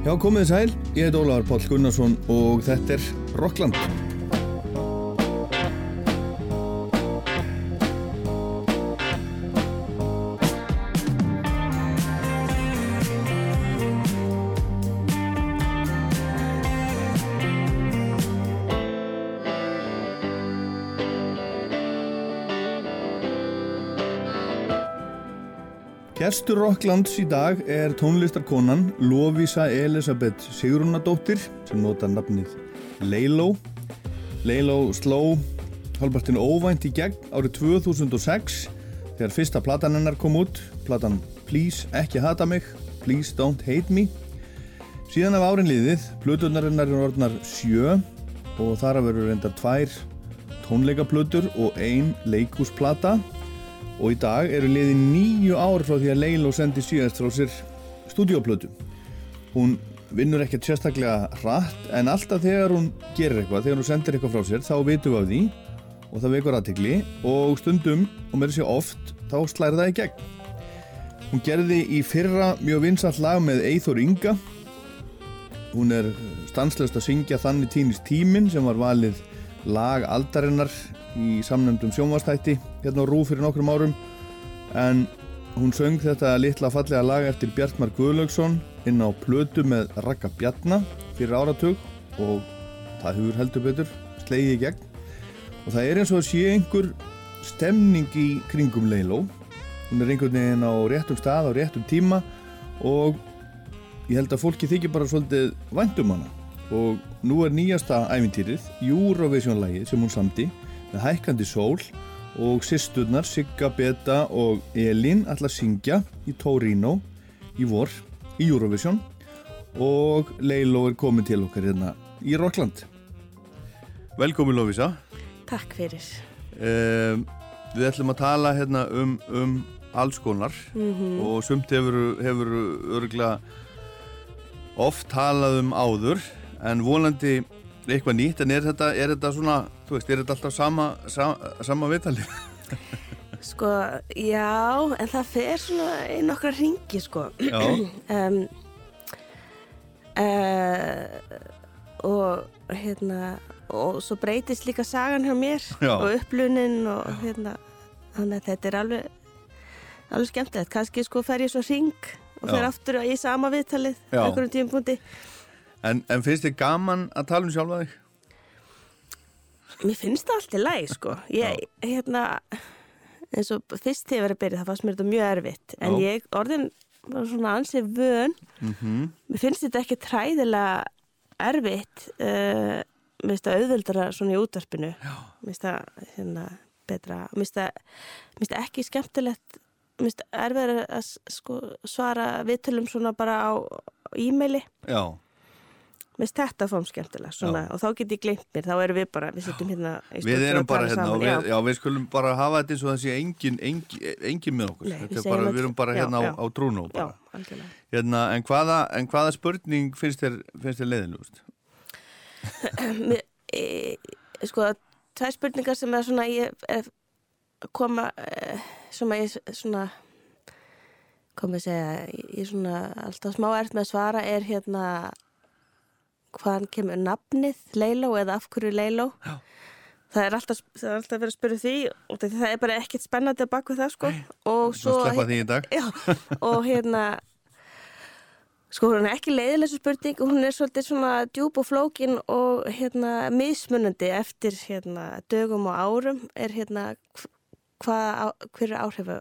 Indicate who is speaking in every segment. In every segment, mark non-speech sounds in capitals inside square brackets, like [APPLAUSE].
Speaker 1: Já, komið sæl, ég heit Ólaður Páll Gunnarsson og þetta er Rockland. Gestur Rocklands í dag er tónlistarkonan Lovisa Elisabeth Sigrunadóttir sem nota nafnið Leilo. Leilo sló halvpartinu óvænt í gegn árið 2006 þegar fyrsta platan hennar kom út, platan Please ekki hata mig, Please don't hate me. Síðan af árin liðið, plötunarinnar er orðnar sjö og þar að veru reyndar tvær tónleikaplötur og ein leikúsplata og í dag eru liðið nýju ár frá því að Leilo sendi síðast frá sér stúdíoplötu. Hún vinnur ekkert sérstaklega hratt en alltaf þegar hún gerir eitthvað, þegar hún sendir eitthvað frá sér þá vitum við af því og það vekur aðtikli og stundum, og með þessi oft, þá slæri það í gegn. Hún gerði í fyrra mjög vinsall lag með Eithor Inga. Hún er stanslöst að syngja Þannig týnist tímin sem var valið lag aldarinnar í samnefndum sjónvastætti hérna á Rú fyrir nokkrum árum. En hún söng þetta litla fallega lag eftir Bjartmar Guðlaugsson inn á plötu með Raka Bjarnar fyrir áratug og það hefur heldur betur slegið í gegn. Og það er eins og að sé einhver stemning í kringum Leiló hún er einhvern veginn á réttum stað á réttum tíma og ég held að fólki þykir bara svolítið vandum hana og nú er nýjasta æfintýrið Eurovision-lægið sem hún samti með hækkandi sól og sýsturnar Sigga, Beta og Elin ætla að syngja í Torino í vor í Eurovision. Og Leilo er komin til okkar hérna í Rockland Velkomin Lovisa
Speaker 2: Takk fyrir.
Speaker 1: Um, Við ætlum að tala hérna um, um alls konar.
Speaker 2: Mm -hmm.
Speaker 1: og sumt hefur, hefur örgla oft talað um áður en vonandi eitthvað nýtt en er þetta, er þetta svona þú veist, er þetta alltaf sama, sama, sama viðtalið? [LAUGHS]
Speaker 2: Sko, já, en það fer svona í nokkra ringi, sko.
Speaker 1: Já. [CLEARS THROAT]
Speaker 2: um, uh, og hérna, og svo breytist líka sagan hjá mér
Speaker 1: Já.
Speaker 2: og upplunin og hérna, þannig að þetta er alveg, alveg skemmtilegt. Kanski sko fer ég svo ring og fer
Speaker 1: Já.
Speaker 2: aftur í sama viðtalið,
Speaker 1: Já.
Speaker 2: einhverjum tímpúndi.
Speaker 1: En, en finnst þið gaman að tala um sjálfa þig?
Speaker 2: Mér finnst það allt í lagi sko. Ég, hérna eins og fyrst þegar ég verið að byrja það fannst mér þetta mjög erfitt. En
Speaker 1: Já.
Speaker 2: ég orðin var svona ansið vön.
Speaker 1: Mm
Speaker 2: mér finnst þetta ekki træðilega erfitt uh, mér finnst það auðvöldara svona í útvarpinu. Mér finnst það hérna betra. Mér finnst það, ekki skemmtilegt mér finnst það erfiðar að sko, svara viðtölum svona bara á á e-maili.
Speaker 1: Já,
Speaker 2: mér finnst þetta fórum skemmtilega svona,
Speaker 1: Já.
Speaker 2: og þá get ég gleymt mér, þá erum við bara við sittum hérna
Speaker 1: við erum bara hérna og
Speaker 2: saman,
Speaker 1: við,
Speaker 2: já.
Speaker 1: já, við skulum bara hafa þetta eins og það sé engin, engin, engin með okkur
Speaker 2: Nei, við
Speaker 1: er bara, við erum bara
Speaker 2: já,
Speaker 1: hérna á,
Speaker 2: já.
Speaker 1: á trúnu
Speaker 2: Já,
Speaker 1: bara.
Speaker 2: algjörlega.
Speaker 1: Hérna, en, hvaða, en hvaða spurning finnst þér, þér leiðinlegust? [CLEARS THROAT]
Speaker 2: Mér, e, sko, tvær spurningar sem er svona ég er koma e, sem að ég svona komið að segja ég er svona alltaf smá ert með að svara er hérna hvaðan kemur nafnið Leiló eða af hverju Leiló
Speaker 1: Já.
Speaker 2: það er alltaf, það er alltaf verið að spyrja því og það er bara ekkert spennandi að baka það sko. Og
Speaker 1: Svo dag. [LAUGHS]
Speaker 2: Já, og hérna sko hún er ekki leiðileg svo spurning. Hún er svolítið svona djúb og flókin og hérna mismunandi eftir hérna dögum og árum er hérna hvað, hver er áhrifu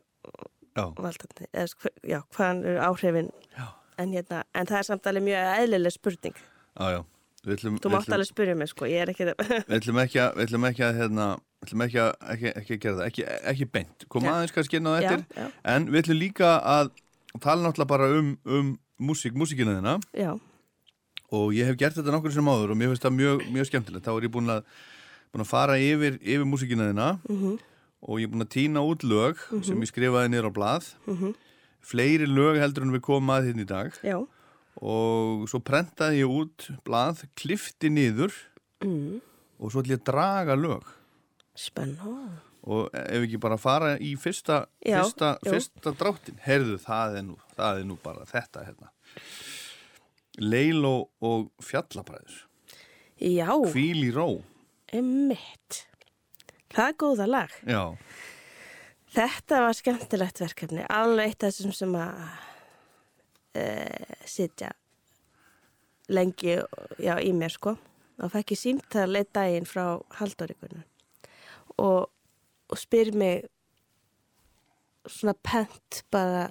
Speaker 2: valdandi, eða já, hvaðan eru áhrifin.
Speaker 1: Já,
Speaker 2: en hérna, en það er samt alveg mjög eðlileg spurning,
Speaker 1: já, já. Við ætlum,
Speaker 2: þú mátt alveg spyrja mig sko, ég er ekki
Speaker 1: við ætlum ekki að, við ætlum ekki að, hérna, við ætlum ekki að, ekki, ekki gera það, ekki, ekki beint, koma aðeins kannski inn á
Speaker 2: já,
Speaker 1: en við ætlum líka að tala náttúrulega bara um, um músík, músíkina þina
Speaker 2: já,
Speaker 1: og ég hef gert þetta nokkur sem áður og mér finnst það mjög, mjög skemmtilegt, þá er ég búin að, búin að fara yfir, yfir músíkina þina
Speaker 2: mhm,
Speaker 1: og ég er búin að týna út lög sem ég skrifaði niður á blað,
Speaker 2: mhm,
Speaker 1: fleiri lög heldur en við komum að hérna í dag.
Speaker 2: Já,
Speaker 1: og svo prentaði ég út blað, klifti niður
Speaker 2: mm,
Speaker 1: og svo ætlum ég að draga lög.
Speaker 2: Spennan,
Speaker 1: og ef ekki bara fara í fyrsta,
Speaker 2: Já,
Speaker 1: fyrsta, fyrsta dráttin. Heyrðu, það er, nú, það er nú bara þetta hérna. Leilo og fjallabræður.
Speaker 2: Já,
Speaker 1: Hvíl í ró.
Speaker 2: emmitt. Það er góða lag.
Speaker 1: Já,
Speaker 2: Þetta var skemmtilegt verkefni, alveg eitt af þessum sem að e, sitja lengi já, í mér sko. Fekk ég símtal eitt daginn frá Halldórikunum og, og spyr mig svona pent bara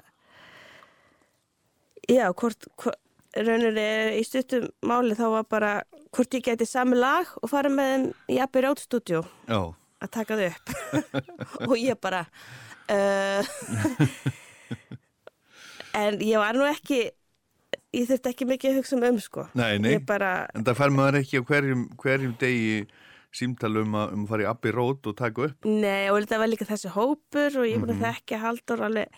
Speaker 2: já, hvort, hvort raunir í stuttum máli þá var bara hvort ég geti sami lag og fara með þeim í Abbey Road Studio
Speaker 1: já,
Speaker 2: að taka þau upp [LAUGHS] og ég bara uh, en ég var nú ekki ég þurfti ekki mikið að hugsa um um sko
Speaker 1: nei, nei.
Speaker 2: bara,
Speaker 1: En það fær maður ekki á hverjum, hverjum degi símtal um að, um að fara í Abbey Road og taka upp.
Speaker 2: nei og þetta var líka þessi hópur og ég er búin
Speaker 1: Mhm.
Speaker 2: að þekka Haldur alveg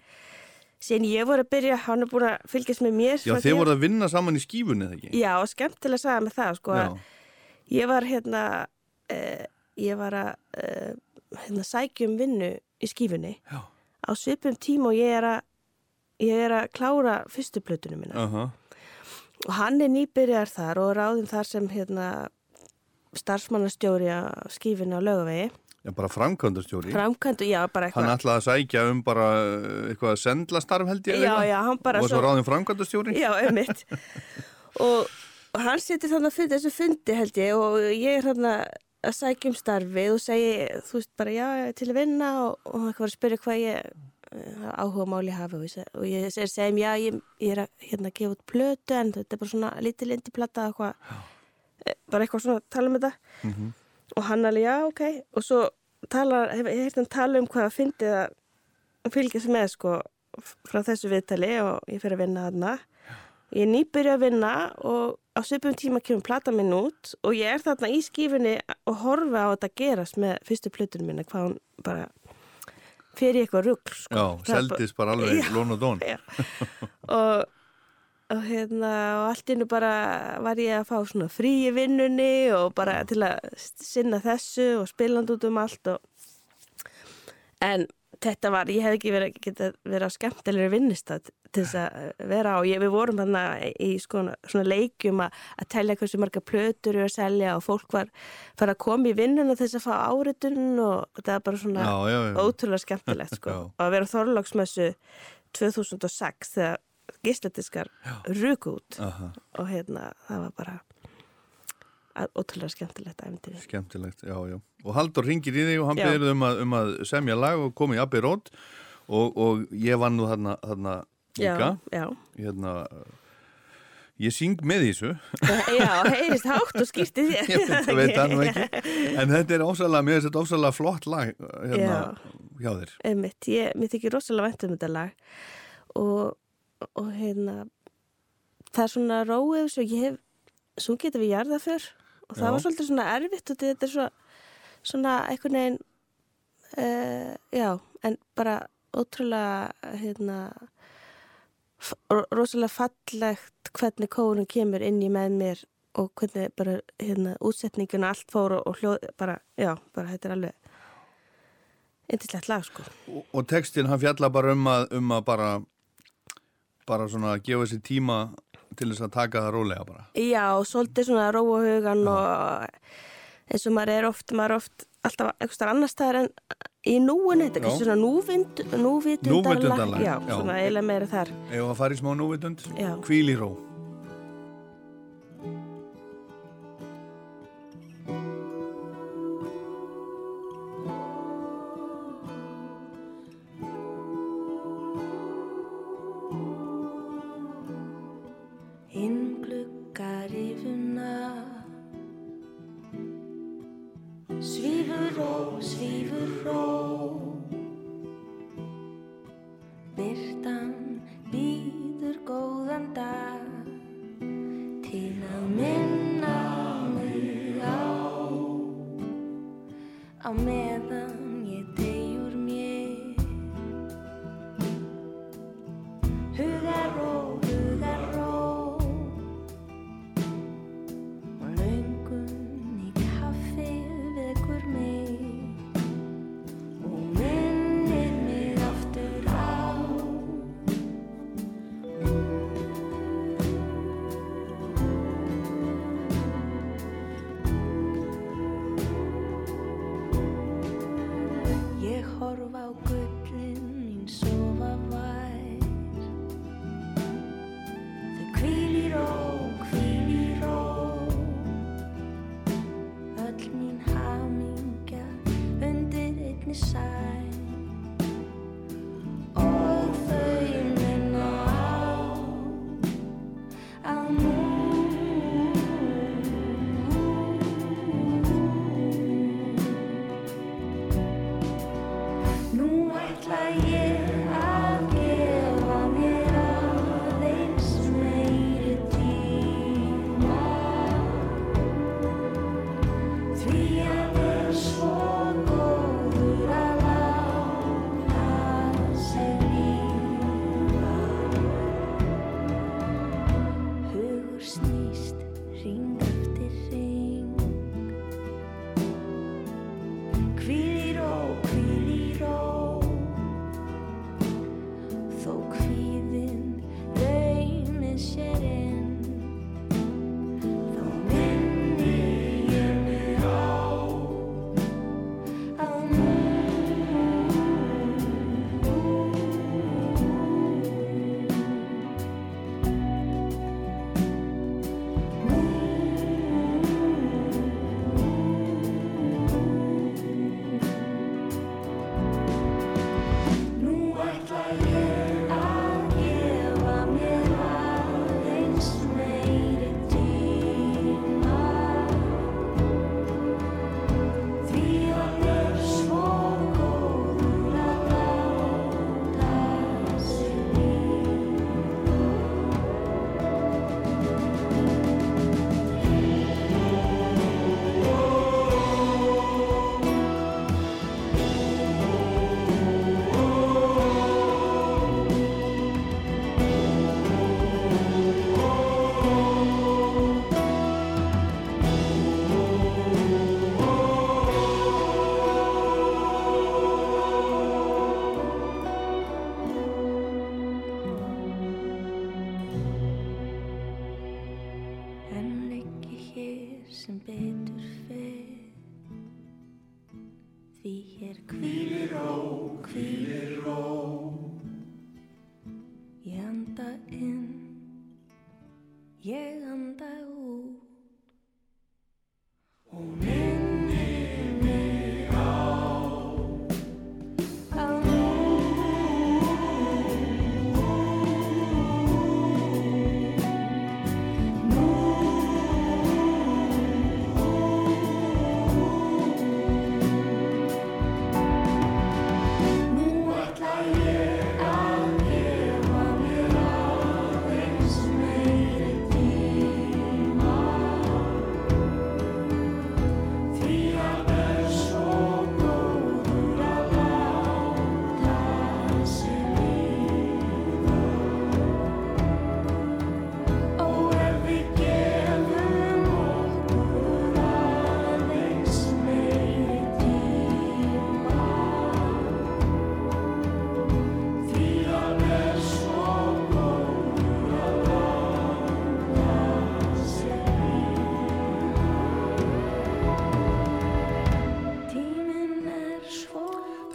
Speaker 2: síðan ég voru að byrja, hann er búin að fylgjast með mér
Speaker 1: Já, þið
Speaker 2: því
Speaker 1: voruð að vinna saman í skífunni, eða ekki?
Speaker 2: já, og skemmtilega að sagða með það sko ég var hérna uh, ég var að uh, hérna, sækjum vinnu í skífunni
Speaker 1: já,
Speaker 2: á svipum tíma og ég er að ég er að klára fyrstu plötunum minna
Speaker 1: aha,
Speaker 2: og hann er nýbyrjar þar og ráðum þar sem hérna starfsmannastjóri á skífinni á lögavegi
Speaker 1: já, bara framkvæmdastjóri.
Speaker 2: framkvæmdu, já bara
Speaker 1: Hann
Speaker 2: eitthvað
Speaker 1: ætlaði að sækja um bara uh, eitthvað sendlastarf held ég.
Speaker 2: já, já, hann bara
Speaker 1: Og svo ráðin framkvæmdastjóri.
Speaker 2: já, einmitt og, og hann situr þannig að fyrir þessu fundi held ég og ég er þannig að sækja um starfið og segi, þú veist bara já, til að vinna og, og hann var að spyrja hvað ég eh, áhuga máli hafi og ég, og ég segir segjum já, ég, ég er að hérna gefa út plötu en þetta er bara svona lítil indiplata eitthvað, eh, bara eitthvað svona tala um þetta.
Speaker 1: Mhm.
Speaker 2: og hann alveg já, ok. Og svo talar, hef, ég heirt hann tala um hvað að fyndi að fylgjast með sko frá þessu viðtali og ég fyrir að vinna þarna. Ég er nýbyrja að vinna og á svipum tíma kemur plata minn út og ég er þarna í skífinni og horfa á þetta gerast með fyrstu plötunum minna hvað hún bara fyrir eitthvað rugl sko.
Speaker 1: Já, seldist bara alveg
Speaker 2: Já.
Speaker 1: lón og dón.
Speaker 2: Já. og, og hérna og allt innu bara var ég að fá svona frí í vinnunni og bara til að sinna þessu og spilandi út um allt og en þetta var, ég hef ekki verið, getað verið á skemmtilegri vinnistad til þess að vera á, ég, við vorum þarna í skona, svona leikjum að, að telja hversu marga plötur eru að selja og fólk var fara að koma í vinnuna til þess að fá áritun og þetta var bara svona
Speaker 1: Já, já, já.
Speaker 2: ótrúlega skemmtilegt sko. [LAUGHS] Og að vera á Þorláksmessu 2006 þegar gísladiskar ruku út
Speaker 1: Aha,
Speaker 2: og hérna það var bara að- ótrúlega skemmtilegt æfintýri.
Speaker 1: skemmtilegt, já, já. Og Haldur ringir í þig og hann
Speaker 2: Já.
Speaker 1: byrður um, um að semja lag og koma í Abbey Road og, og ég var nú þarna, þarna líka.
Speaker 2: Já,
Speaker 1: Hérna, ég syng með í þessu,
Speaker 2: já, [LAUGHS] já, heyrist hátt og skýrti þér. [LAUGHS]
Speaker 1: ég veit, það nú ekki, en þetta er ósæðlega, mér finnst þetta ósæðlega flott lag hérna, hjá þér.
Speaker 2: Einmitt, ég, mér þykir rosalega vænt um þetta lag og, og hérna það er svona róið svo ég hef, svo getur við jarða fyrr og það
Speaker 1: Já.
Speaker 2: var svolítið svona erfitt og þetta er svo, svona einhvern veginn uh, já, en bara ótrúlega hérna rosalega fallegt hvernig kórun kemur inn í með mér og hvernig bara hérna útsetningin og allt fór og, hljóð bara, já, bara þetta er alveg yndislegt lag sko
Speaker 1: Og, og textin hann fjalla bara um að, um að bara, bara svona gefa sér tíma til þess að taka það rólega bara.
Speaker 2: Já, svolítið svona róa hugan og eins og maður er oft, maður er oft alltaf eitthvað annar staðar en í núin, þetta er
Speaker 1: Já.
Speaker 2: kannski svona núvind, núvitundarlag.
Speaker 1: Núvitundarlag,
Speaker 2: Já,
Speaker 1: já.
Speaker 2: svona eiginlega meira þar.
Speaker 1: Ef að fara í smá núvitund,
Speaker 2: Já.
Speaker 1: hvíl í ró.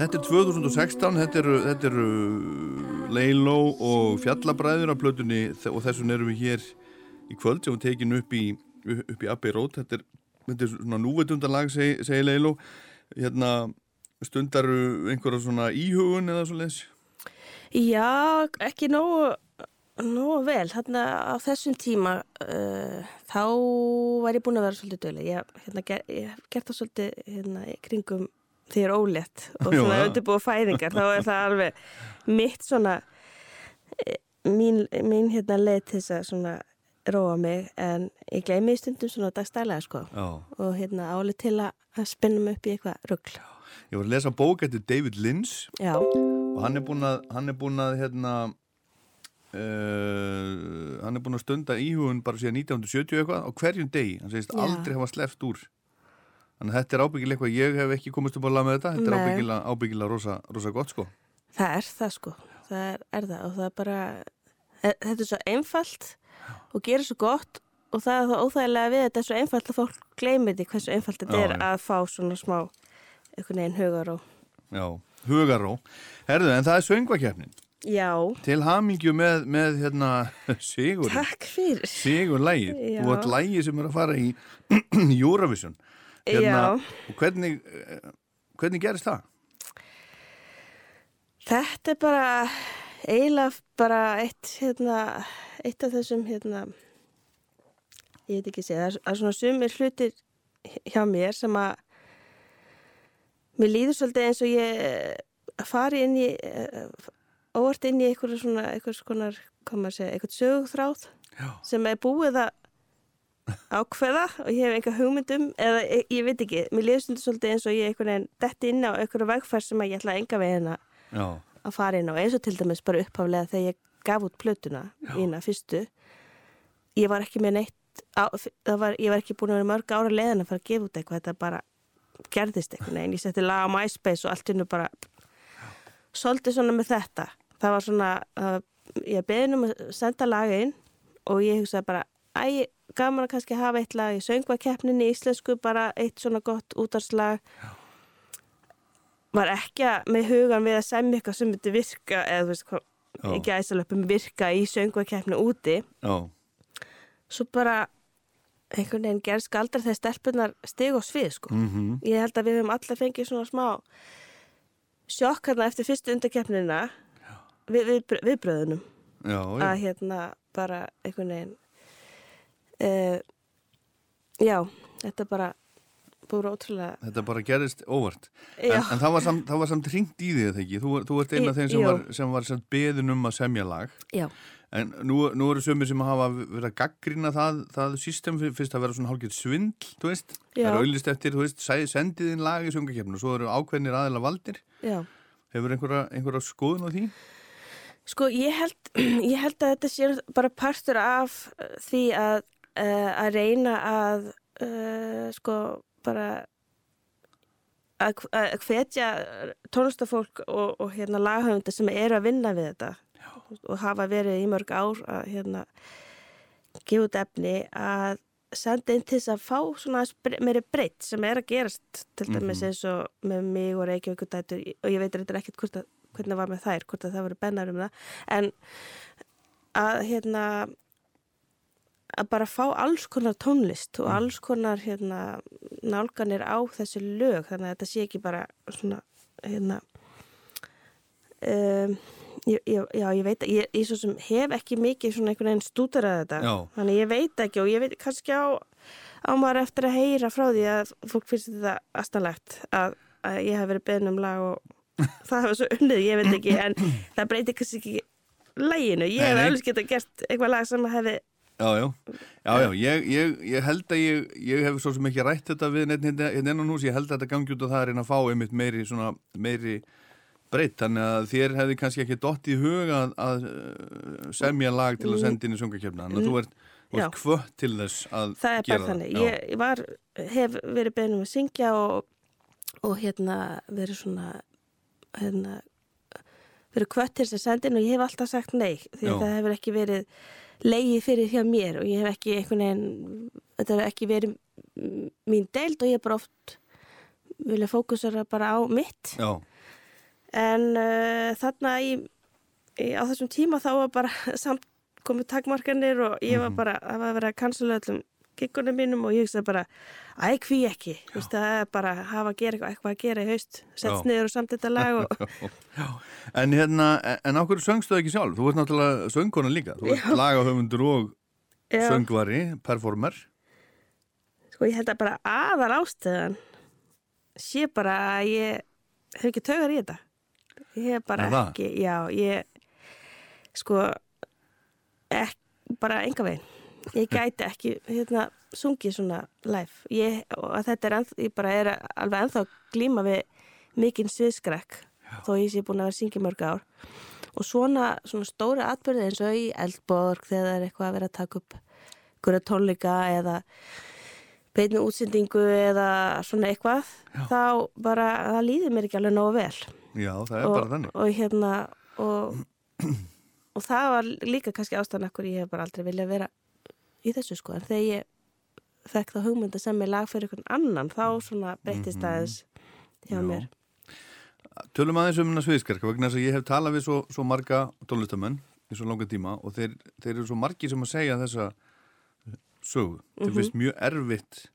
Speaker 1: Þetta er 2016, þetta eru, þetta eru Leiló og Fjallabræður af plötunni og þessum erum við hér í kvöld sem við tekin upp í, í Abbey Road. Þetta er, þetta er svona núvetundarlag, seg, segir Leiló. Hérna stundaru einhverja svona íhugun eða svo leiðis?
Speaker 2: Já, ekki nógu, nógu vel. Þarna á þessum tíma uh, þá var ég búin að vera svolítið dölu. Ég, hérna, hef gert það svolítið hérna, kringum því ég er ólétt og svona
Speaker 1: það.
Speaker 2: undirbúið fæðingar. Þá er það alveg mitt svona, eh, mín, mín hérna leið til þess að svona róa mig en ég gleymi í stundum svona dagstælega sko
Speaker 1: Já.
Speaker 2: og hérna álið til að, að spinna mig upp í eitthvað ruggl.
Speaker 1: Ég var að lesa bók eftir David Lynch
Speaker 2: Já,
Speaker 1: og hann er búin að, hann er búin að hérna Uh, hann er búin að stunda íhugun bara síðan 1970 eitthvað á hverjum degi, hann segist
Speaker 2: Já.
Speaker 1: aldrei hafa sleppt úr þannig að þetta er ábyggilega eitthvað ég hef ekki komist upp á lag með þetta þetta er
Speaker 2: Nei.
Speaker 1: ábyggilega, ábyggilega rosa, rosa gott sko.
Speaker 2: Það er það sko. Það er, er það og það er bara, e- þetta er svo einfalt og gerir svo gott og það er það óþægilega við þetta er svo einfalt að fólk gleymir því hversu einfalt þetta er
Speaker 1: já.
Speaker 2: að fá svona smá einhvern veginn hugar og
Speaker 1: Já, hugaró Herðu, en það er söngvakeppnin.
Speaker 2: Já,
Speaker 1: til hamingju með, með hérna, [LAUGHS] sigur
Speaker 2: takk fyrir.
Speaker 1: sigur lægið og að lægið sem er að fara í [CLEARS THROAT] Eurovision hérna, hvernig eh, hvernig gerist það?
Speaker 2: Þetta er bara eiginlega bara eitt, hérna, eitt af þessum, hérna, ég veit ekki að segja, það er- svona sumir hlutir hjá mér sem að mér líður svolítið eins og ég fari inn í, eh, óvart inn í einhverju svona, einhvers konar, hvað maður segja, einhvern sögþráð
Speaker 1: Já.
Speaker 2: sem er búið að ákveða og ég hef einhver hugmyndum eða ég, ég veit ekki, mér líður svolítið svolítið eins og ég einhvern veginn detti inn á einhverju vegfær sem ég ætla enga veginn að
Speaker 1: Já,
Speaker 2: að fara inn á. Eins og til dæmis bara upphaflega þegar ég gaf út plötuna mína fyrstu. Ég var ekki með neitt á, var, ég var ekki búin að vera mörg ára leiðin að fara að gefa út eitthvað. Þetta bara gerðist eitthvað neginn, ég setti lag á MySpace og allt innu bara svolítið svona með þetta. Það var svona, ég beðin um að senda lagin og ég hugsaði bara, æ, gaman að kannski hafa eitt lag í söngvakeppninni í íslensku bara eitt svona gott útarslag var ekki að, með hugan við að semja eitthvað sem myndi virka eða þú veist hvað, ekki æsalöpum virka í söngvakeppni úti.
Speaker 1: Já,
Speaker 2: svo bara einhvern veginn gerð skaldar þegar stelpunar stig og svið sko.
Speaker 1: Mhm.
Speaker 2: Ég held að við höfum allir fengið svona smá sjokk hérna eftir fyrstu undarkeppnina við, við, viðbröðunum
Speaker 1: já, já.
Speaker 2: að hérna bara einhvern veginn uh, já, þetta bara búið ótrúlega
Speaker 1: Þetta bara gerist óvart. En, en það var samt, það var samt hringt í því, ekki? Þú, þú ert
Speaker 2: Í-
Speaker 1: þeim sem var, sem var beðin um að semja lag
Speaker 2: já,
Speaker 1: En nú, nú eru sömur sem hafa verið að gaggrina það, það system fyrst að vera svona hálfgeitt svindl, þú veist Það
Speaker 2: Já.
Speaker 1: er auðlist eftir, þú veist, sendið inn lag í söngakefninu og svo eru ákveðnir aðeila valdir
Speaker 2: já
Speaker 1: Hefur einhverja, einhverja skoðun á því?
Speaker 2: Sko ég held, [CLEARS THROAT] ég held að þetta sé bara partur af því að, uh, að reyna að uh, sko bara að, að hvetja tónlistafólk og, og hérna laghöfunda sem eru að vinna við þetta Já. og hafa verið í mörg ár að hérna gefa út efni að senda inn til þess að fá svona meiri breytt sem er að gerast til dæmis eins og með mig og Reykjavík og ég veit þetta ekkert hvort að, hvernig það var með þær, hvort að það voru bennar um það en að hérna að bara fá alls konar tónlist og alls konar hérna nálganir á þessi lög. Þannig að þetta sé ekki bara svona hérna um, ég, ég, já, ég veit ég, ég svo sem hef ekki mikið svona einhvern veginn stúderað þetta.
Speaker 1: Já.
Speaker 2: þannig ég veit ekki og ég veit kannski á á maður eftir að heyra frá því að fólk finnst þetta astanlegt að, að ég hef verið beðin um lag og [LAUGHS] það hefur svo unnið, ég veit ekki en það breytir kannski ekki læginu, ég hef alveg geta gert eitthvað lag sem hefði
Speaker 1: Já, já, já, já, ég, ég, ég held að ég, ég hef svo sem ekki rætt þetta við neitt hérna hérna hús, ég held að þetta gangi út á það að reyna að fá einmitt meiri, svona, meiri breytt, þannig að þér hefði kannski ekki dott í hug að, að uh, semja lag til að senda inn í sungakefna, þannig að þú ert, ert kvött til þess að
Speaker 2: það er
Speaker 1: gera
Speaker 2: bara þannig.
Speaker 1: Já.
Speaker 2: ég, var, hef verið beðin um að syngja og, og hérna verið svona hérna verið kvött til þess að senda inn og ég hef alltaf sagt nei því að það hefur ekki verið leiði fyrir hjá mér og ég hef ekki einhvern veginn þetta hefur ekki verið mín deild og ég hef bara oft vilja fókusera bara á mitt.
Speaker 1: Já,
Speaker 2: en uh, þarna í, í, á þessum tíma þá var bara [LAUGHS] samt komið takmarkanir og ég var bara það var að vera að cancela öllum giggunum mínum og ég hugsaði bara, æ, hví ekki. Þú veist, það er bara að hafa að gera eitthvað, eitthvað að gera í haust, setst niður og samt þetta lag og [LAUGHS]
Speaker 1: en hérna, en ákveður söngstu það ekki sjálf? Þú ert náttúrulega söngkona líka, þú ert lagahöfundur og
Speaker 2: Já.
Speaker 1: söngvari, performer.
Speaker 2: sko ég held að bara aðal ástöðan sé bara að ég hef ekki taugar í þetta. Ég hef bara ekki já, ég sko ek, bara enga veginn ég gæti ekki hérna sungið svona live. Ég, og þetta er ég bara er alveg ennþá að glíma við mikinn sviðskrekk þó ég sé búin að vera í mörg ár. Og svona, svona stóra atbyrði eins og í Eldborg þegar það er eitthvað að vera að taka upp einhverja tónleika eða beinni útsendingu eða svona eitthvað þá bara, það líður mér ekki alveg nógu vel.
Speaker 1: Já, það er
Speaker 2: og,
Speaker 1: bara þannig.
Speaker 2: og hérna og, og það var líka kannski ástæðan akkur ég hef bara aldrei viljað vera í þessu sko en þegar ég fekk þá hugmynda sem er lag fyrir einhvern annan þá svona breytist
Speaker 1: Mhm.
Speaker 2: aðeins hjá
Speaker 1: Já.
Speaker 2: mér
Speaker 1: Tölum aðeins um hennar sviðskerka vegna þess að ég hef talað við svo, svo marga tónlistamenn í svo langa tíma og þeir, þeir eru svo margi sem að segja þessa sögu. Þeir
Speaker 2: Mhm.
Speaker 1: finnst mjög erfitt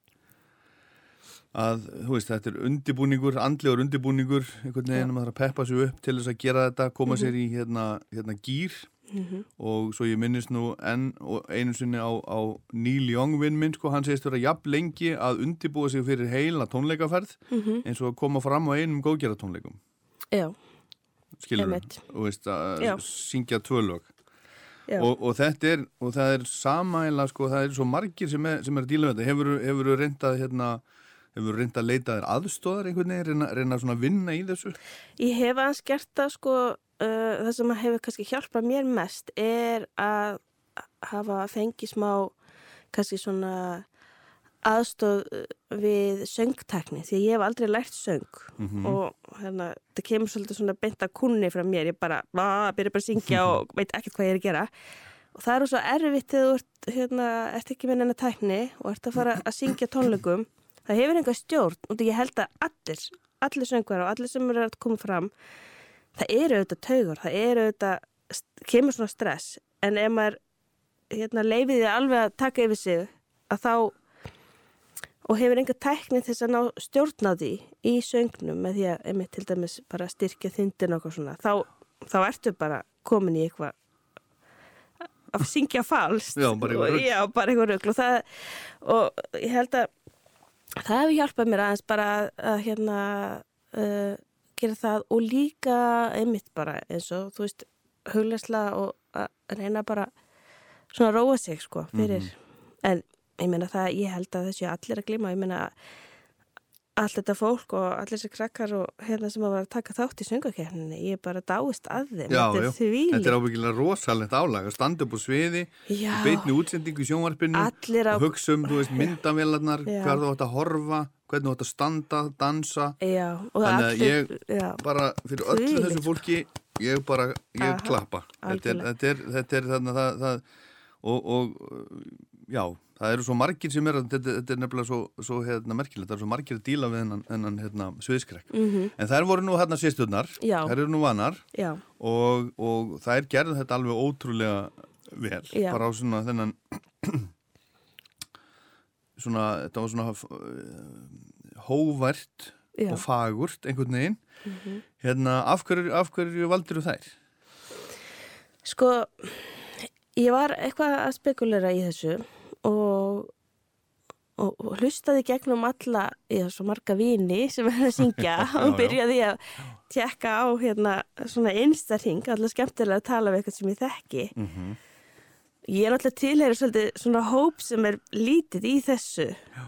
Speaker 1: að, þú veist, þetta er undibúningur, andlegur undibúningur, einhvern veginn að maður þarf að peppa sig upp til þess að gera þetta, koma sér í hérna, hérna gýr
Speaker 2: Mhm.
Speaker 1: og svo ég minnist nú enn og einu sinni á, á Neil Young vinn minn, sko, hann segist vera jafn lengi að undibúa sig fyrir heila tónleikaferð
Speaker 2: Mhm.
Speaker 1: eins og að koma fram á einum góðgeratónleikum
Speaker 2: Já,
Speaker 1: skilur og veist að
Speaker 2: Já.
Speaker 1: syngja tvö lög.
Speaker 2: Já,
Speaker 1: og, og þetta er og það er samæla sko það er svo margir sem er, sem er að díla með þetta. Hefur, hefur reynda hérna hefur reynda að leita þér aðstóðar einhvern veginn reyna, reyna svona að vinna í þessu?
Speaker 2: Ég hef aðeins gert það sko, uh, það sem hefur kannski hjálpað mér mest er að hafa fengið smá kannski svona aðstóð uh, við söngtekni því ég hef aldrei lært söng.
Speaker 1: Mhm.
Speaker 2: og hérna, það kemur svolítið svona beint að kunni frá mér, ég bara, byrja bara að syngja [LAUGHS] og veit ekkert hvað ég er að gera. Og það er svo erfitt þegar þú ert, hérna, ert ekki með nennar tækni og ert að fara að syngja tónleikum. Það hefur enga stjórn og ég held að allir, allir söngvar og allir sem eru að koma fram það eru auðvitað taugur, það eru auðvitað kemur svona stress. En ef maður hérna, leifið þið alveg að taka yfir sig að þá og hefur enga tækni til þess að ná stjórna því í söngnum með því að einmitt til dæmis bara styrkja þyndin eitthvað svona þá, þá ertu bara komin í eitthvað að syngja falskt
Speaker 1: Já, bara eitthvað rugl.
Speaker 2: Og það og ég held að það hefur hjálpað mér aðeins bara að, að hérna uh, gera það og líka einmitt bara eins og þú veist huglæsla og að reyna bara svona að róa sig sko fyrir. En ég meina það, ég held að þessi allir að glíma, ég meina allt þetta fólk og allir þessi krakkar og hérna sem að vera að taka þátt í söngakefninni ég er bara dáist að þeim.
Speaker 1: Já,
Speaker 2: þetta er þvílíkt.
Speaker 1: þetta er ábyggilega rosalegt álag að standa upp á sviði beitni útsendingu í sjónvarpinu
Speaker 2: á-
Speaker 1: og hugsa um, myndavélarnar hvað þú átt að horfa, hvernig þú átt að standa dansa,
Speaker 2: já,
Speaker 1: Þannig að ég-
Speaker 2: já,
Speaker 1: bara fyrir öllu
Speaker 2: Þvílíkt,
Speaker 1: þessu fólki ég bara, ég
Speaker 2: Aha,
Speaker 1: klappa. Þetta er, þetta er, þetta er þannig að það, það og, og já, það eru svo margir sem er þetta, þetta er nefnilega svo, svo hérna, merkilegt, það eru svo margir að díla við hennan, hérna, sviðskrekk,
Speaker 2: Mhm.
Speaker 1: en þær voru nú hérna
Speaker 2: Já.
Speaker 1: þær eru nú vanar og, og þær gerðu þetta alveg ótrúlega vel,
Speaker 2: Já.
Speaker 1: bara á svona þennan svona, þetta var svona uh, hóvært
Speaker 2: Já.
Speaker 1: og fagurt einhvern veginn
Speaker 2: Mhm.
Speaker 1: hérna, af hverju, af hverju valdir þú þær?
Speaker 2: Sko, ég var eitthvað að spekulera í þessu og, og, og hlustaði gegnum alla, ég hef svo marga vini sem er að [LAUGHS] syngja og
Speaker 1: já.
Speaker 2: byrjaði að tjekka á hérna svona einstarhing, alltaf skemmtilega að tala við eitthvað sem ég þekki.
Speaker 1: Mm -hmm.
Speaker 2: Ég er náttúrulega tilheyri svolítið svona hóp sem er lítið í þessu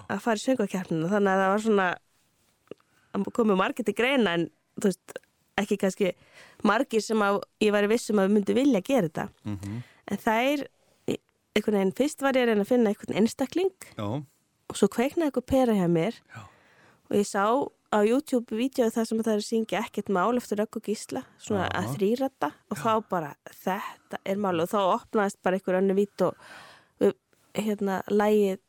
Speaker 2: að fara í söngvakefnina þannig að það var svona að komu margir til greina en þú veist, ekki kannski margir sem að ég væri vissum að myndi vilja gera þetta en það er einhvern veginn, fyrst var ég að reyna að finna einhvern einstakling
Speaker 1: Já,
Speaker 2: og svo kveiknaði eitthvað pera hjá mér
Speaker 1: Já.
Speaker 2: og ég sá á YouTube-vídeói það sem það er að syngja ekkert mál eftir Rögg og Gísla, svona
Speaker 1: Já.
Speaker 2: að þrýrata og þá bara, þetta er mál. Og þá opnaðist bara einhver önnu vít og hérna, lægið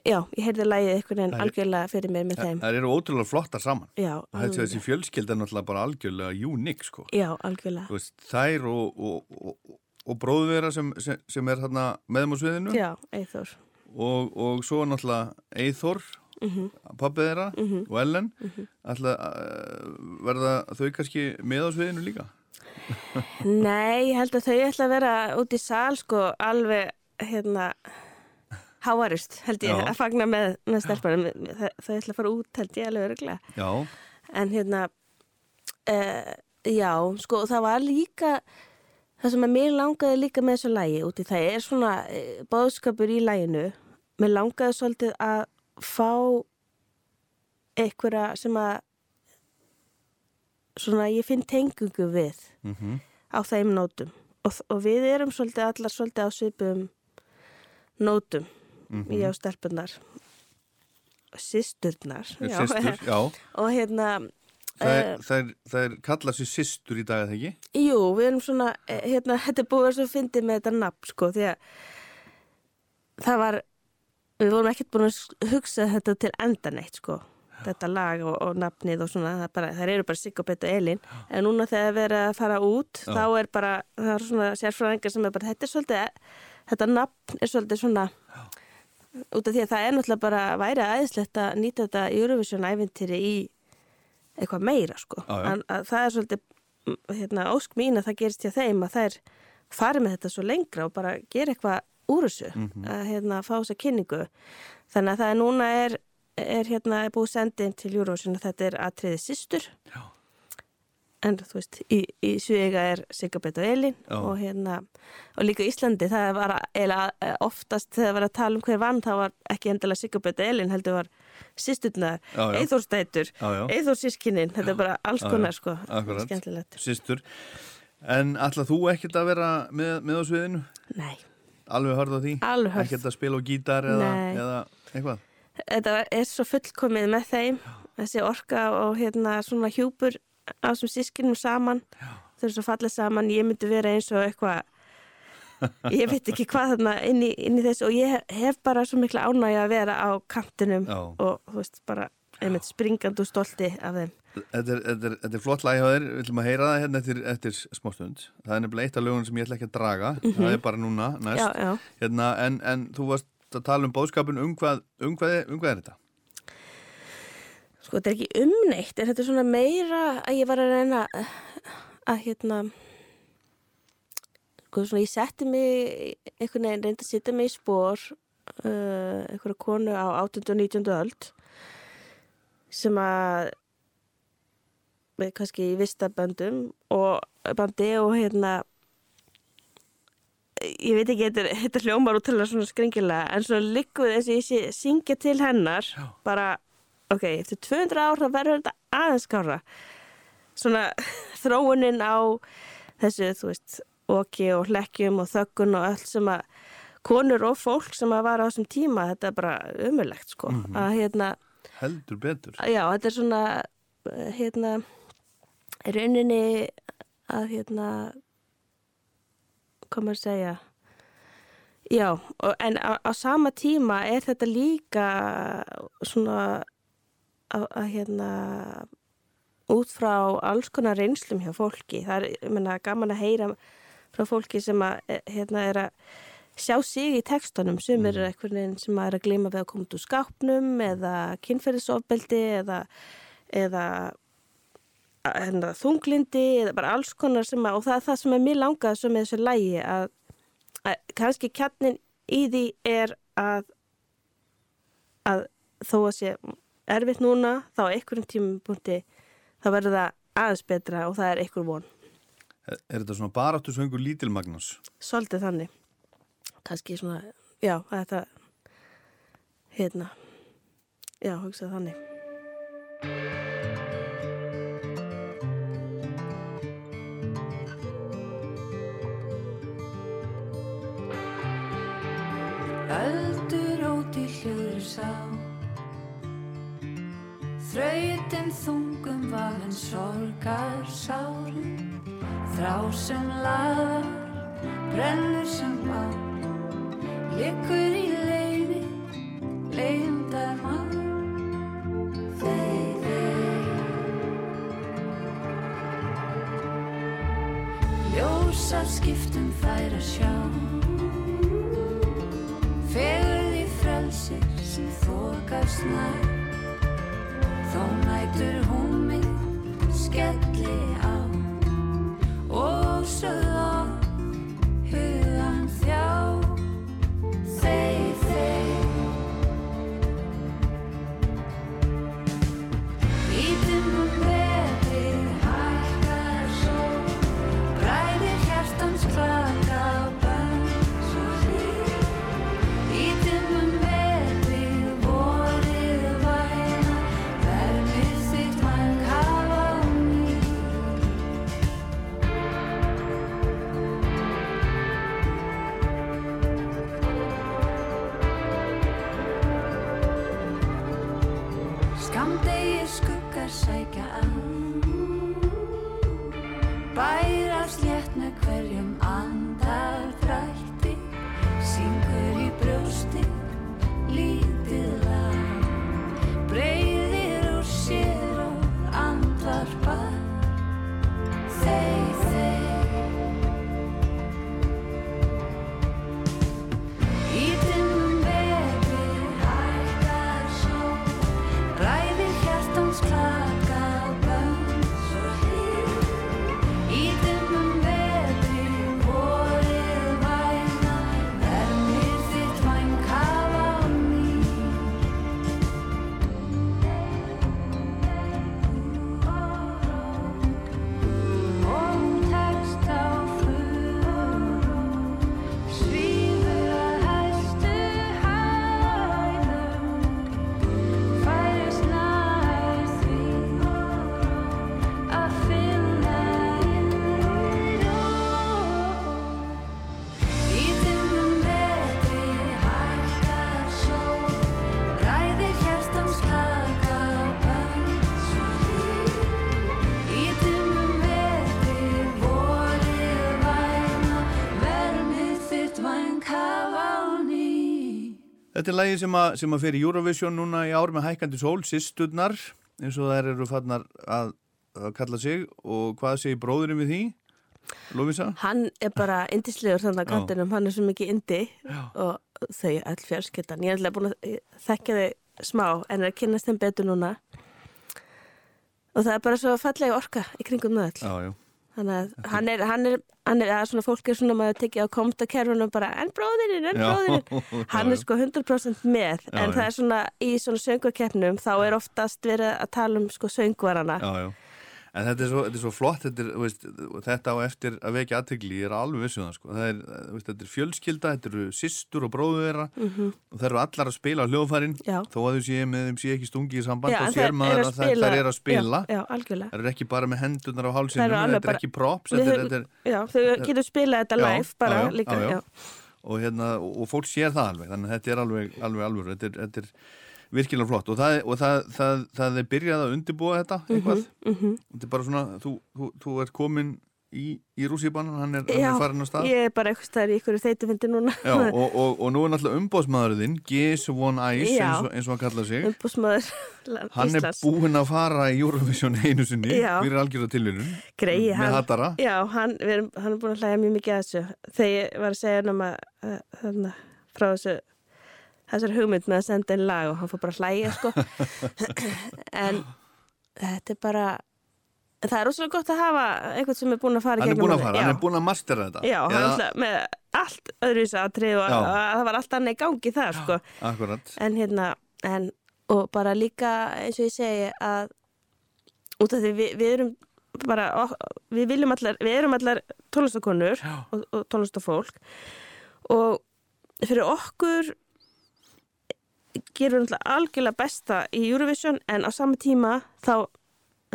Speaker 2: já, ég heyrði lægið einhvern veginn algjörlega fyrir mér með þeim.
Speaker 1: það eru ótrúlega flottar saman.
Speaker 2: Já,
Speaker 1: þessi fjölskylda er náttúrulega bara algjörlega unik sko.
Speaker 2: já, algjörlega.
Speaker 1: Veist, þær og, og, og, og bróðvera sem, sem, sem er meðum á sviðinu.
Speaker 2: Já, Eithor
Speaker 1: og, og svo náttúrulega Eithor, mm
Speaker 2: Mhm.
Speaker 1: pappið þeirra og Ellen. Ætla að verða þau kannski með á sviðinu líka? [LAUGHS]
Speaker 2: Nei, ég held að þau ætla að vera út í sal sko alveg hérna háarust held ég
Speaker 1: Já.
Speaker 2: að fagna með, með stelpunum. Þau, þau ætla að fara út held ég alveg öruglega
Speaker 1: Já,
Speaker 2: en hérna uh, já, sko það var líka það sem að mér langaði líka með þessu lægi út í það er svona uh, bóðskapur í læginu mér langaði svolítið að fá einhverja sem að svona ég finn tengungu við
Speaker 1: mm
Speaker 2: á þeim nótum. Og, og við erum svolítið allar svolítið á svipum nótum
Speaker 1: Mhm.
Speaker 2: ég á stelpunar systurnar já.
Speaker 1: Sistur, já.
Speaker 2: Og hérna
Speaker 1: Það,
Speaker 2: Eh.
Speaker 1: er, það, er, kallað sér sistur í dag, eða ekki?
Speaker 2: jú, við erum svona eh, hérna, þetta er búið að fyndið með þetta nafn sko, því að það var við vorum ekkert búin að hugsa þetta til enda neitt sko þetta lag og, og nafnið og svona það, bara, það eru bara Sigobet og Elin en núna þegar við erum að fara út
Speaker 1: Já.
Speaker 2: þá er bara, það er svona sérfræðingar sem er bara, þetta er svolítið, þetta nafn er svolítið svona út af því að það er náttúrulega bara væri aðeinslegt að nýta þetta Eurovision ævintýri í eitthvað meira sko
Speaker 1: Já, já.
Speaker 2: En, að það er svolítið mm, hérna, ósk mín að það gerist hjá þeim að þær fari með þetta svo lengra og bara gera eitthvað úr þessu
Speaker 1: Mhm.
Speaker 2: að hérna, fá þessa kynningu þannig að það er núna er, er hérna er búið sendin til að þetta er atriði systur
Speaker 1: Já.
Speaker 2: En þú veist, í, í Suðega er Sigabet og Elin
Speaker 1: Já.
Speaker 2: og hérna og líka Íslandi, það var eiginlega oftast þegar það var að tala um hver vann það var ekki endilega Sigabet og Elin heldur var systurnar,
Speaker 1: Já, já.
Speaker 2: Eithórstætur
Speaker 1: Já, já.
Speaker 2: Eithórsískinin, þetta er bara alls
Speaker 1: Já, já.
Speaker 2: konar sko, skemmtilegt
Speaker 1: Sistur En ætlað þú ekkert að vera með, með á sviðinu?
Speaker 2: Nei,
Speaker 1: Alveg hörð á því?
Speaker 2: alveg hörð
Speaker 1: Ekkert að spila á gítar eða, eða eitthvað?
Speaker 2: þetta er svo fullkomið með þeim þessi orka og hérna svona hjúpur á þessum sískinum saman þau eru svo fallið saman, ég myndi vera eins og eitthvað ég veit ekki hvað þarna inn í, inn í þessu og ég hef, hef bara svo mikla ánægja að vera á kantinum
Speaker 1: Já.
Speaker 2: og þú veist bara einmitt springandi og stolti af þeim
Speaker 1: Þetta er, þetta er, þetta er flott lag hjá þér, við ætlum að heyra það hérna eftir, eftir smástund. Það er nefnilega eitt af lögunum sem ég ætla ekki að draga, það er bara núna, næst.
Speaker 2: já, já.
Speaker 1: Hérna, en, en þú varst að tala um bóðskapin um hvað, um hvað, um hvað er þetta?
Speaker 2: Sko þetta er ekki umneitt, en þetta er svona meira að ég var að reyna að, hérna sko svona ég setti mig einhvern veginn reyndi að setja mig í spór uh, einhverja konu á 18. og 19. öld sem að með kannski í vista böndum og bandi og hérna ég veit ekki, þetta, þetta hljómar útrúlega svona skringilega en svo liggur þess að ég syngja til hennar
Speaker 1: Já.
Speaker 2: bara, ok, eftir 200 ár þá verður þetta aðeins skára svona [LAUGHS] þróunin á þessu, þú veist oki og hlekkjum og þöggun og allt sem að konur og fólk sem að var á þessum tíma, þetta er bara umulegt sko, að hérna
Speaker 1: Heldur betur.
Speaker 2: já, þetta er svona hérna rauninni að hérna maður að segja? Já, og, en á, á sama tíma er þetta líka svona að, að hérna út frá alls konar reynslum hjá fólki. Það er, menna, gaman að heyra frá fólki sem að, eh, hérna, er að sjá sig í tekstunum sem eru einhvern veginn sem að er að gleyma við að koma út úr skápnum eða kynferðisofbeldi eða, eða hérna, þunglindi eða bara alls konar sem að og það er það sem er mér langað sem er þessu lægi að, að kannski kjarnin í því er að að þó að sé erfitt núna þá einhverjum tímupunkti þá verður það aðeins betra og það er einhver von.
Speaker 1: Er, þetta svona baráttu söngur lítil Magnús?
Speaker 2: svolítið þannig. Kannski svona, já, þetta hérna já, hugsa þannig
Speaker 3: þungum vagn sorgar sárum Þrá sem lagar, brennur sem á Liggur í leiði, leiðindar mann. Þeir, þeir Ljósa skiptum þær að sjá. Fegurð í frelsir sem þokast nær Þó nætur hún mig skelli á
Speaker 1: Þetta er lagi sem að, sem að í Eurovision núna í ár með hækkandi sól, sýsturnar, eins og þær eru fannar að, að kalla sig og hvað segir bróðurinn við því? Lófísa?
Speaker 2: hann er bara indislegur þannig að
Speaker 1: Já.
Speaker 2: kantinum, hann er svo mikið indi
Speaker 1: Já.
Speaker 2: og þau öll fjörskiptan ég er alltaf búin að þekka þau smá en er að kynast þeim betur núna og það er bara svo fallega orka í kringum það öll
Speaker 1: Já, já.
Speaker 2: Þannig að hann er, hann er, hann er að svona fólk er svona maður tekið á komtakerfunum bara en bróðirinn, en
Speaker 1: Já.
Speaker 2: bróðirinn [LAUGHS] hann er sko 100% með
Speaker 1: Já,
Speaker 2: en
Speaker 1: já.
Speaker 2: það er svona í svona söngukeppnum þá er oftast verið að tala um sko söngvarana
Speaker 1: Já, já. En þetta er svo, þetta er svo flott, þetta, er, þú veist, þetta á eftir að vekja aðtegli, ég er alveg vissu það, sko. Það er, þú veist, þetta er fjölskylda, þetta eru systur og bróður þeirra og það eru allar að spila á hljóðfærin, þó að þau séu með þeim sé ekki stungi í samband
Speaker 2: Já,
Speaker 1: og sér maður að það eru að spila.
Speaker 2: Já, já algjörlega.
Speaker 1: Það eru ekki bara með hendunar á hálsinu, þetta er
Speaker 2: bara-
Speaker 1: ekki props, þetta er,
Speaker 2: höfum-
Speaker 1: þetta er,
Speaker 2: Já, þau getur spilað þetta live bara líka
Speaker 1: og, hérna, og fólk sér það alveg, þannig að þetta er alveg, alveg alveg, þetta er, þetta er virkilega flott. Og það, og það, það, það er byrjað að undirbúa þetta eitthvað,
Speaker 2: Mhm,
Speaker 1: þetta er bara svona, þú, þú, þú ert komin í, í rússibanan, hann er, hann er farin á stað.
Speaker 2: ég er bara eitthvað stær í ykkur þeitufindi núna.
Speaker 1: Já, [LAUGHS] og, og, og nú er náttúrulega umbóðsmaðurinn Gis One Ice,
Speaker 2: Já.
Speaker 1: eins og, eins og hann kallaði sig.
Speaker 2: Umbúsmaður
Speaker 1: Hann er búinn að fara í Eurovision einu sinni
Speaker 2: Já.
Speaker 1: fyrir algjörða tilvíðun
Speaker 2: Greyið,
Speaker 1: með
Speaker 2: hann-
Speaker 1: hattara
Speaker 2: Já, hann, við erum, hann er búin að hlæja mjög mikið að þessu. Þegar ég var að segja um að uh, þarna, frá þessu þessar hugmynd með að senda einn lag og hann fór bara að hlæja sko. [LAUGHS] En þetta er bara það er rosalega gott að hafa einhvern sem er búin að fara
Speaker 1: Hann er búinn að fara, hann er búinn að mastera þetta.
Speaker 2: Já,
Speaker 1: Eða-
Speaker 2: alltaf með allt öðruvísi aðtrið og
Speaker 1: Já.
Speaker 2: að, það var allt annað í gangi þar sko.
Speaker 1: Akkurat.
Speaker 2: En hérna en, og bara líka eins og ég segi að út af því við, við erum bara, við viljum allar við erum allar tónlistakonur og, og tónlistafólk og fyrir okkur náttúrulega algjörlega besta í Eurovision en á sama tíma þá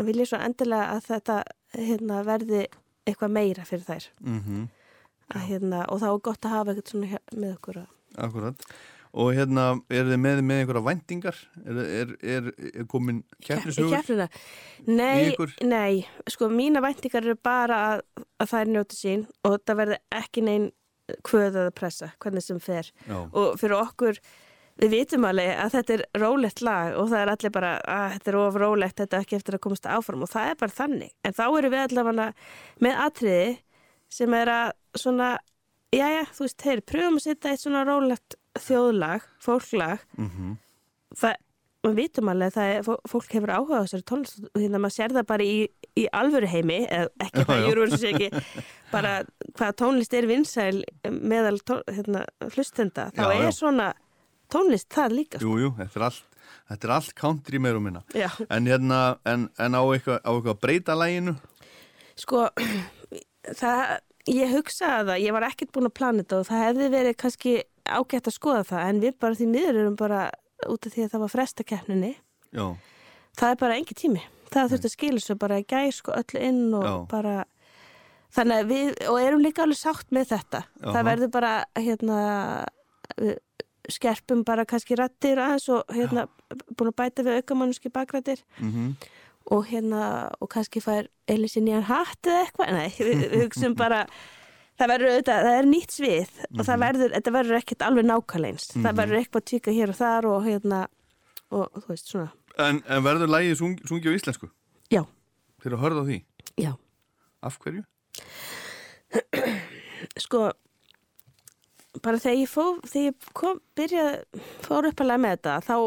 Speaker 2: vil ég svo endilega að þetta hérna, verði eitthvað meira fyrir þær.
Speaker 1: Mm
Speaker 2: að, hérna, og þá er gott að hafa eitthvað svona með okkur
Speaker 1: Akkurat. Og hérna, er þið með, með einhverja væntingar? Er, er, er, er komin?
Speaker 2: Í Nei, nei, sko mína væntingar eru bara að, að er njóti sín og það verði ekki neinn kvöð að pressa, hvernig sem fer.
Speaker 1: Já,
Speaker 2: og fyrir okkur, við vitum alveg að þetta er rólegt lag og það er allir bara að þetta er of rólegt, þetta er ekki eftir að komast áfram og það er bara þannig, en þá eru við allavega með atriði sem er að svona, jæja, þú veist, þeir pröfum að setja eitt svona rólegt þjóðlag, fólklag
Speaker 1: mm
Speaker 2: það, við vitum alveg að er, fó- fólk hefur áhuga á þessari tónlist og hérna maður sér það bara í, í alvöru heimi eða ekki
Speaker 1: Já,
Speaker 2: það
Speaker 1: já.
Speaker 2: júruverðs ekki bara hvað tónlist er vinsæl meðal tón, hérna, hlustenda þá
Speaker 1: Já,
Speaker 2: er
Speaker 1: já.
Speaker 2: svona tónlist það líka sko.
Speaker 1: jú, jú, þetta Þetta er allt country meir og minna
Speaker 2: Já,
Speaker 1: En hérna, en, en á eitthvað, að breyta læginu?
Speaker 2: sko [CLEARS THROAT] það, ég hugsaði það ég var ekkert búin að plana þetta og það hefði verið kannski ágætt að skoða það en við bara því miður erum bara út af því að það var frestakeppninni
Speaker 1: Já,
Speaker 2: það er bara engi tími það þurfti að skilja svo bara í gær sko öllu inn og
Speaker 1: Já.
Speaker 2: bara þannig að við, og erum líka alveg sátt með þetta
Speaker 1: Jaha.
Speaker 2: það verður bara hérna við skerpum bara kannski rattir aðeins og hérna búin að bæta við aukamannuski bakrættir
Speaker 1: mm
Speaker 2: og hérna og kannski fær Elisi nýjan hatt eða eitthvað, nei, við, hugsun [LAUGHS] bara það verður auðvitað, það er nýtt svið. Og það verður, þetta verður ekkert alveg nákvæmleins það verður eitthvað tíka hér og þar og hérna og, þú veist svona,
Speaker 1: en, en verður lægið sung, sungið á íslensku?
Speaker 2: já,
Speaker 1: Þeir að hörða á því?
Speaker 2: já.
Speaker 1: Af hverju? [CLEARS THROAT]
Speaker 2: sko bara þegar ég fór þegar ég kom, byrjaði fór upp að lega með þetta þá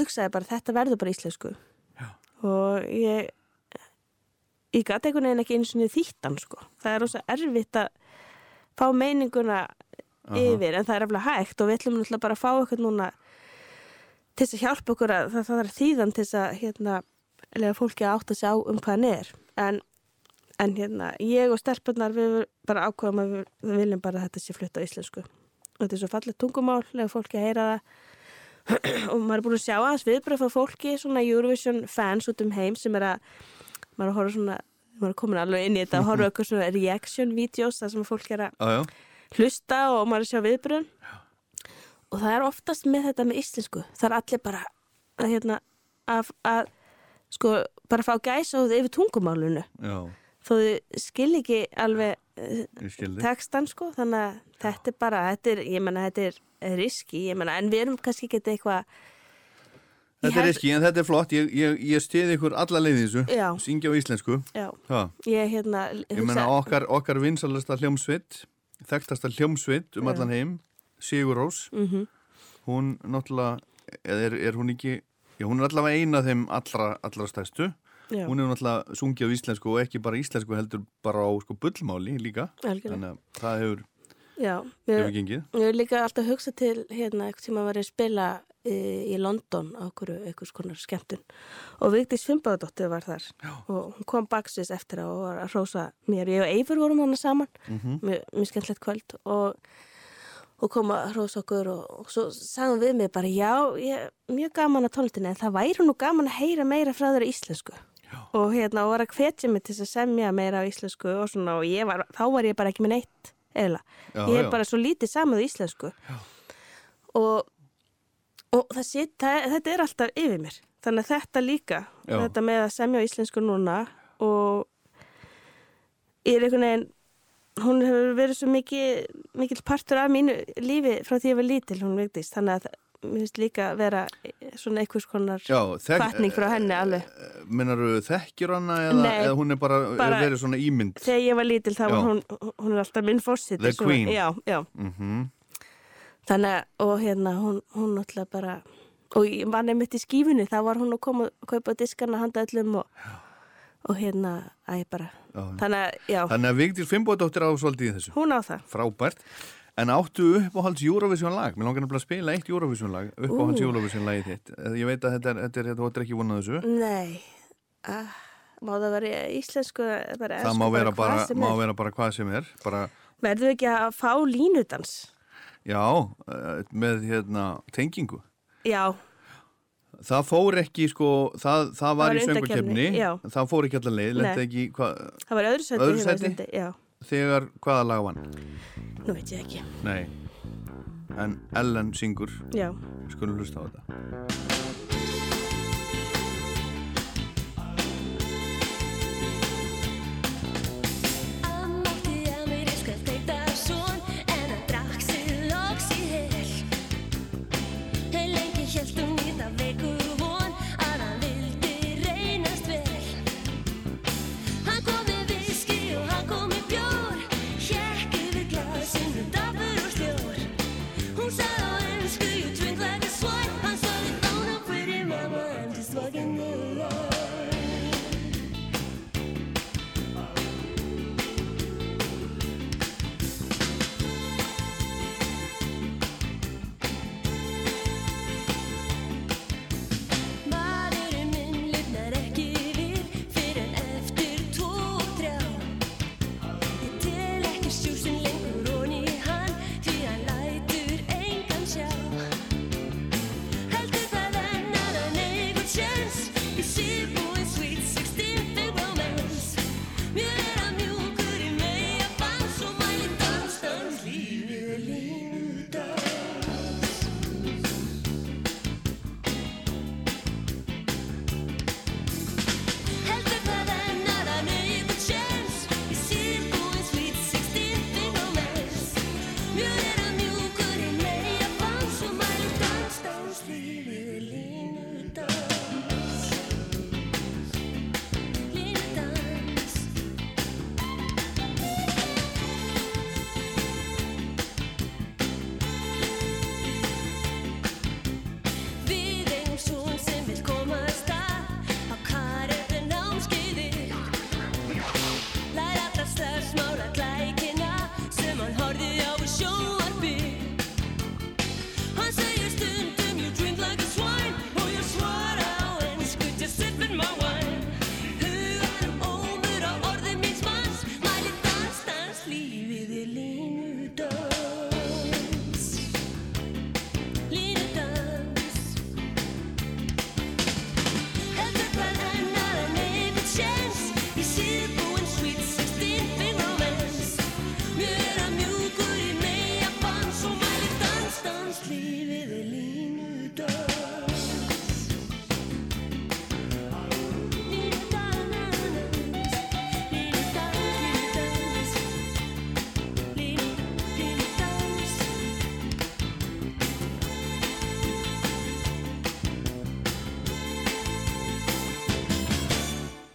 Speaker 2: hugsaði bara þetta verður bara íslensku.
Speaker 1: Já.
Speaker 2: og ég ég gæti einhvern veginn ekki eins og þýttan sko. Það er rosa erfitt að fá meininguna yfir en það er eftir hægt og við ætlum náttúrulega bara að fá eitthvað núna til þess að hjálpa okkur að það, það er þýðan til þess að hérna, fólki að átta sig á um hvað hann er. En En hérna, ég og stelpunar við bara ákveðum að við, við viljum bara að þetta sé flutt á íslensku. Og þetta er svo fallið tungumál, lega fólki að heyra það. [CLEARS THROAT] og maður er búin að sjá aðeins viðbröð frá fólki, svona Eurovision fans út um heim sem er að, maður er að horfa svona, maður er komin alveg inn í þetta, að horfa [LAUGHS] eitthvað svona reaction videos þar sem fólk er að
Speaker 1: já,
Speaker 2: hlusta og maður er að sjá viðbröð. Og það er oftast með þetta með íslensku. Það er allir bara að, hérna, að, að sko, bara fá gæsa yfir tungumálunu
Speaker 1: já,
Speaker 2: þó þau skil ekki alveg eh, textan sko, þannig að þetta er bara, þetta er, ég menna, þetta er riski, ég menna, en við erum kannski ekki eitthvað
Speaker 1: Þetta er riski, en þetta er flott, ég, ég, ég stiði ykkur alla leiði þessu,
Speaker 2: Já.
Speaker 1: syngja á íslensku.
Speaker 2: Já, ég hérna
Speaker 1: Ég meina okkar, okkar vinsalasta hljómsveit þekktasta hljómsveit um
Speaker 2: Já.
Speaker 1: allan heim Sigur Rós,
Speaker 2: mm
Speaker 1: hún náttúrulega eða er, er hún ekki, já hún er allavega eina af þeim allra, allra stærstu
Speaker 2: Já,
Speaker 1: hún hefur náttúrulega sungið á íslensku og ekki bara íslensku heldur bara á sko bullmáli líka.
Speaker 2: Algjörlega.
Speaker 1: Þannig að það hefur,
Speaker 2: Já,
Speaker 1: hefur
Speaker 2: við,
Speaker 1: gengið.
Speaker 2: við erum líka alltaf að hugsa til hérna, eitthvað sem að vera að spila í, í London á okkur, einhvers konar skemmtun. Og Vigdís Fimbaðadóttir var þar.
Speaker 1: Já.
Speaker 2: og hún kom baksins eftir á og var að hrósa mér, ég og Eifur vorum hana saman.
Speaker 1: Mm
Speaker 2: mjög, mjög skemmtilegt kvöld. Og, og kom að hrósa okkur og, og svo sagðum við mig bara já, ég, mjög gaman að tónlistinni en það væri nú gaman að heyra meira frá þeirra íslensku
Speaker 1: Já.
Speaker 2: og hérna og var að hvetja mig til að semja meira á íslensku og svona og ég var, þá var ég bara ekki með neitt eða,
Speaker 1: Já,
Speaker 2: ég
Speaker 1: já.
Speaker 2: er bara svo lítið samað íslensku
Speaker 1: Já.
Speaker 2: og, og það sit, það, þetta er alltaf yfir mér þannig að þetta líka
Speaker 1: Já.
Speaker 2: þetta með að semja á íslensku núna og ég er einhvern veginn hún hefur verið svo mikið mikill partur af mínu lífi frá því að ég var lítil, hún vektist þannig að mér finnst líka að vera svona einhvers konar
Speaker 4: Já,
Speaker 2: hvatning frá henni alveg
Speaker 4: Minnaru þekkjur hana eða, eða hún er bara,
Speaker 2: bara-
Speaker 4: er verið svona ímynd?
Speaker 2: þegar ég var lítil þá var hún hún er alltaf minn fórsiti
Speaker 4: The queen.
Speaker 2: já, já,
Speaker 4: Mm
Speaker 2: þannig að og hérna hún, hún náttúrulega bara og ég var nefnitt í skífunni þá var hún að koma að kaupa diskana handa öllum og, og hérna að ég bara
Speaker 4: Já.
Speaker 2: þannig að já,
Speaker 4: Þannig að Vigdís Fimboðdóttir á svolítið í þessu.
Speaker 2: hún á það
Speaker 4: Frábært. En áttu uppáhalds Eurovision lag? Mér langar nefnilega að spila eitt Eurovision lag, uppáhalds. Eurovision lagið þitt. Ég veit að þetta er, þetta er, þetta er ekki vonað þessu.
Speaker 2: nei ah, má það vera íslensku bara,
Speaker 4: Það má vera, bara,
Speaker 2: sem
Speaker 4: má
Speaker 2: er.
Speaker 4: vera bara hvað sem er. Bara,
Speaker 2: verðum við ekki að fá línudans
Speaker 4: já, eh, með hérna tengingu.
Speaker 2: já,
Speaker 4: Það fór ekki, sko, það, það var
Speaker 2: var
Speaker 4: í
Speaker 2: já.
Speaker 4: það fór ekki allar leið, ekki, hva,
Speaker 2: það var öðru sæti
Speaker 4: Öðru sæti? Þegar hvaða lag vann?
Speaker 2: nú veit ég ekki
Speaker 4: Nei, en Ellen syngur,
Speaker 2: já,
Speaker 4: skulum hlusta á þetta.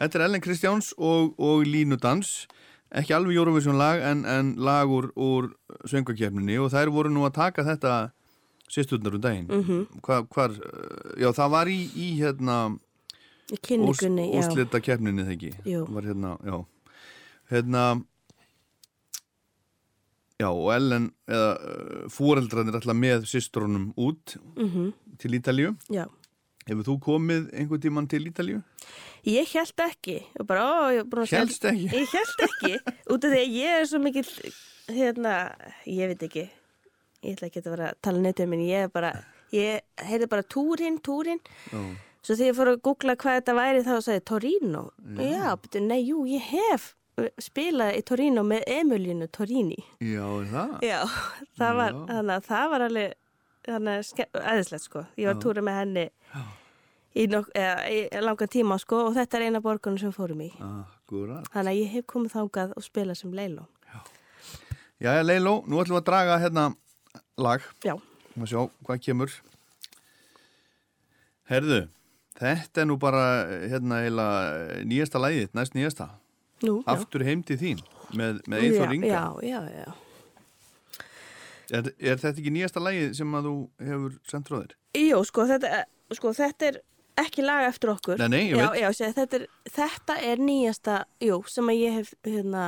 Speaker 4: Þetta er Ellen Kristjáns og, og Línu Dans. Ekki alveg Eurovision lag en, en lag úr, úr söngakefninni og þær voru nú að taka þetta sérstundar um daginn. Mm
Speaker 2: Mhm.
Speaker 4: hvar, hvar, já það var í, í hérna úslita kefninni
Speaker 2: Jú.
Speaker 4: var hérna, já. Hérna já og Ellen eða uh, fóreldrarnir alltaf með sýstrunum út
Speaker 2: Mhm,
Speaker 4: til Ítalíu.
Speaker 2: Já.
Speaker 4: Hefur þú komið einhvern tíman til Ítalíu?
Speaker 2: Ég held ekki. Og bara, ó, ég
Speaker 4: Hélst ekki?
Speaker 2: Ég held ekki, út af því að ég er svo mikill hérna, ég veit ekki. Ég ætla ekki að vera að tala neitt um en ég er bara, ég heyrði bara túrin, túrin.
Speaker 4: Já.
Speaker 2: svo þegar ég fór að googla hvað þetta væri þá sagði ég Torino, já, betur, nei, jú, ég hef spilað í Torino með Emilinu Torini.
Speaker 4: Já, það?
Speaker 2: Já, það var,
Speaker 4: Já.
Speaker 2: þannig að það var alveg þannig að æðislegt sko. Ég var túra með henni í, nok, eða, langan tíma sko og þetta er eina borgunum sem fórum í
Speaker 4: Ah,
Speaker 5: Akkurat.
Speaker 2: Þannig að ég hef komið þángað og spilað sem Leiló.
Speaker 5: Jæja, Leiló, nú ætlum við að draga hérna lag.
Speaker 2: Já.
Speaker 5: Má sjá hvað kemur. Herðu, þetta er nú bara hérna heila nýjasta lagið, næst nýjasta.
Speaker 2: Nú, já.
Speaker 5: Aftur heim til þín með, með Eithor
Speaker 2: Já,
Speaker 5: Inga.
Speaker 2: Já, já, já.
Speaker 5: Er, er þetta ekki nýjasta lagið sem að þú hefur sendt frá þér?
Speaker 2: Jú, sko þetta, sko, þetta er ekki lag eftir okkur.
Speaker 5: Nei, nei,
Speaker 2: já. Já, sé, þetta, er, þetta er nýjasta, jú, sem að ég hef, hérna,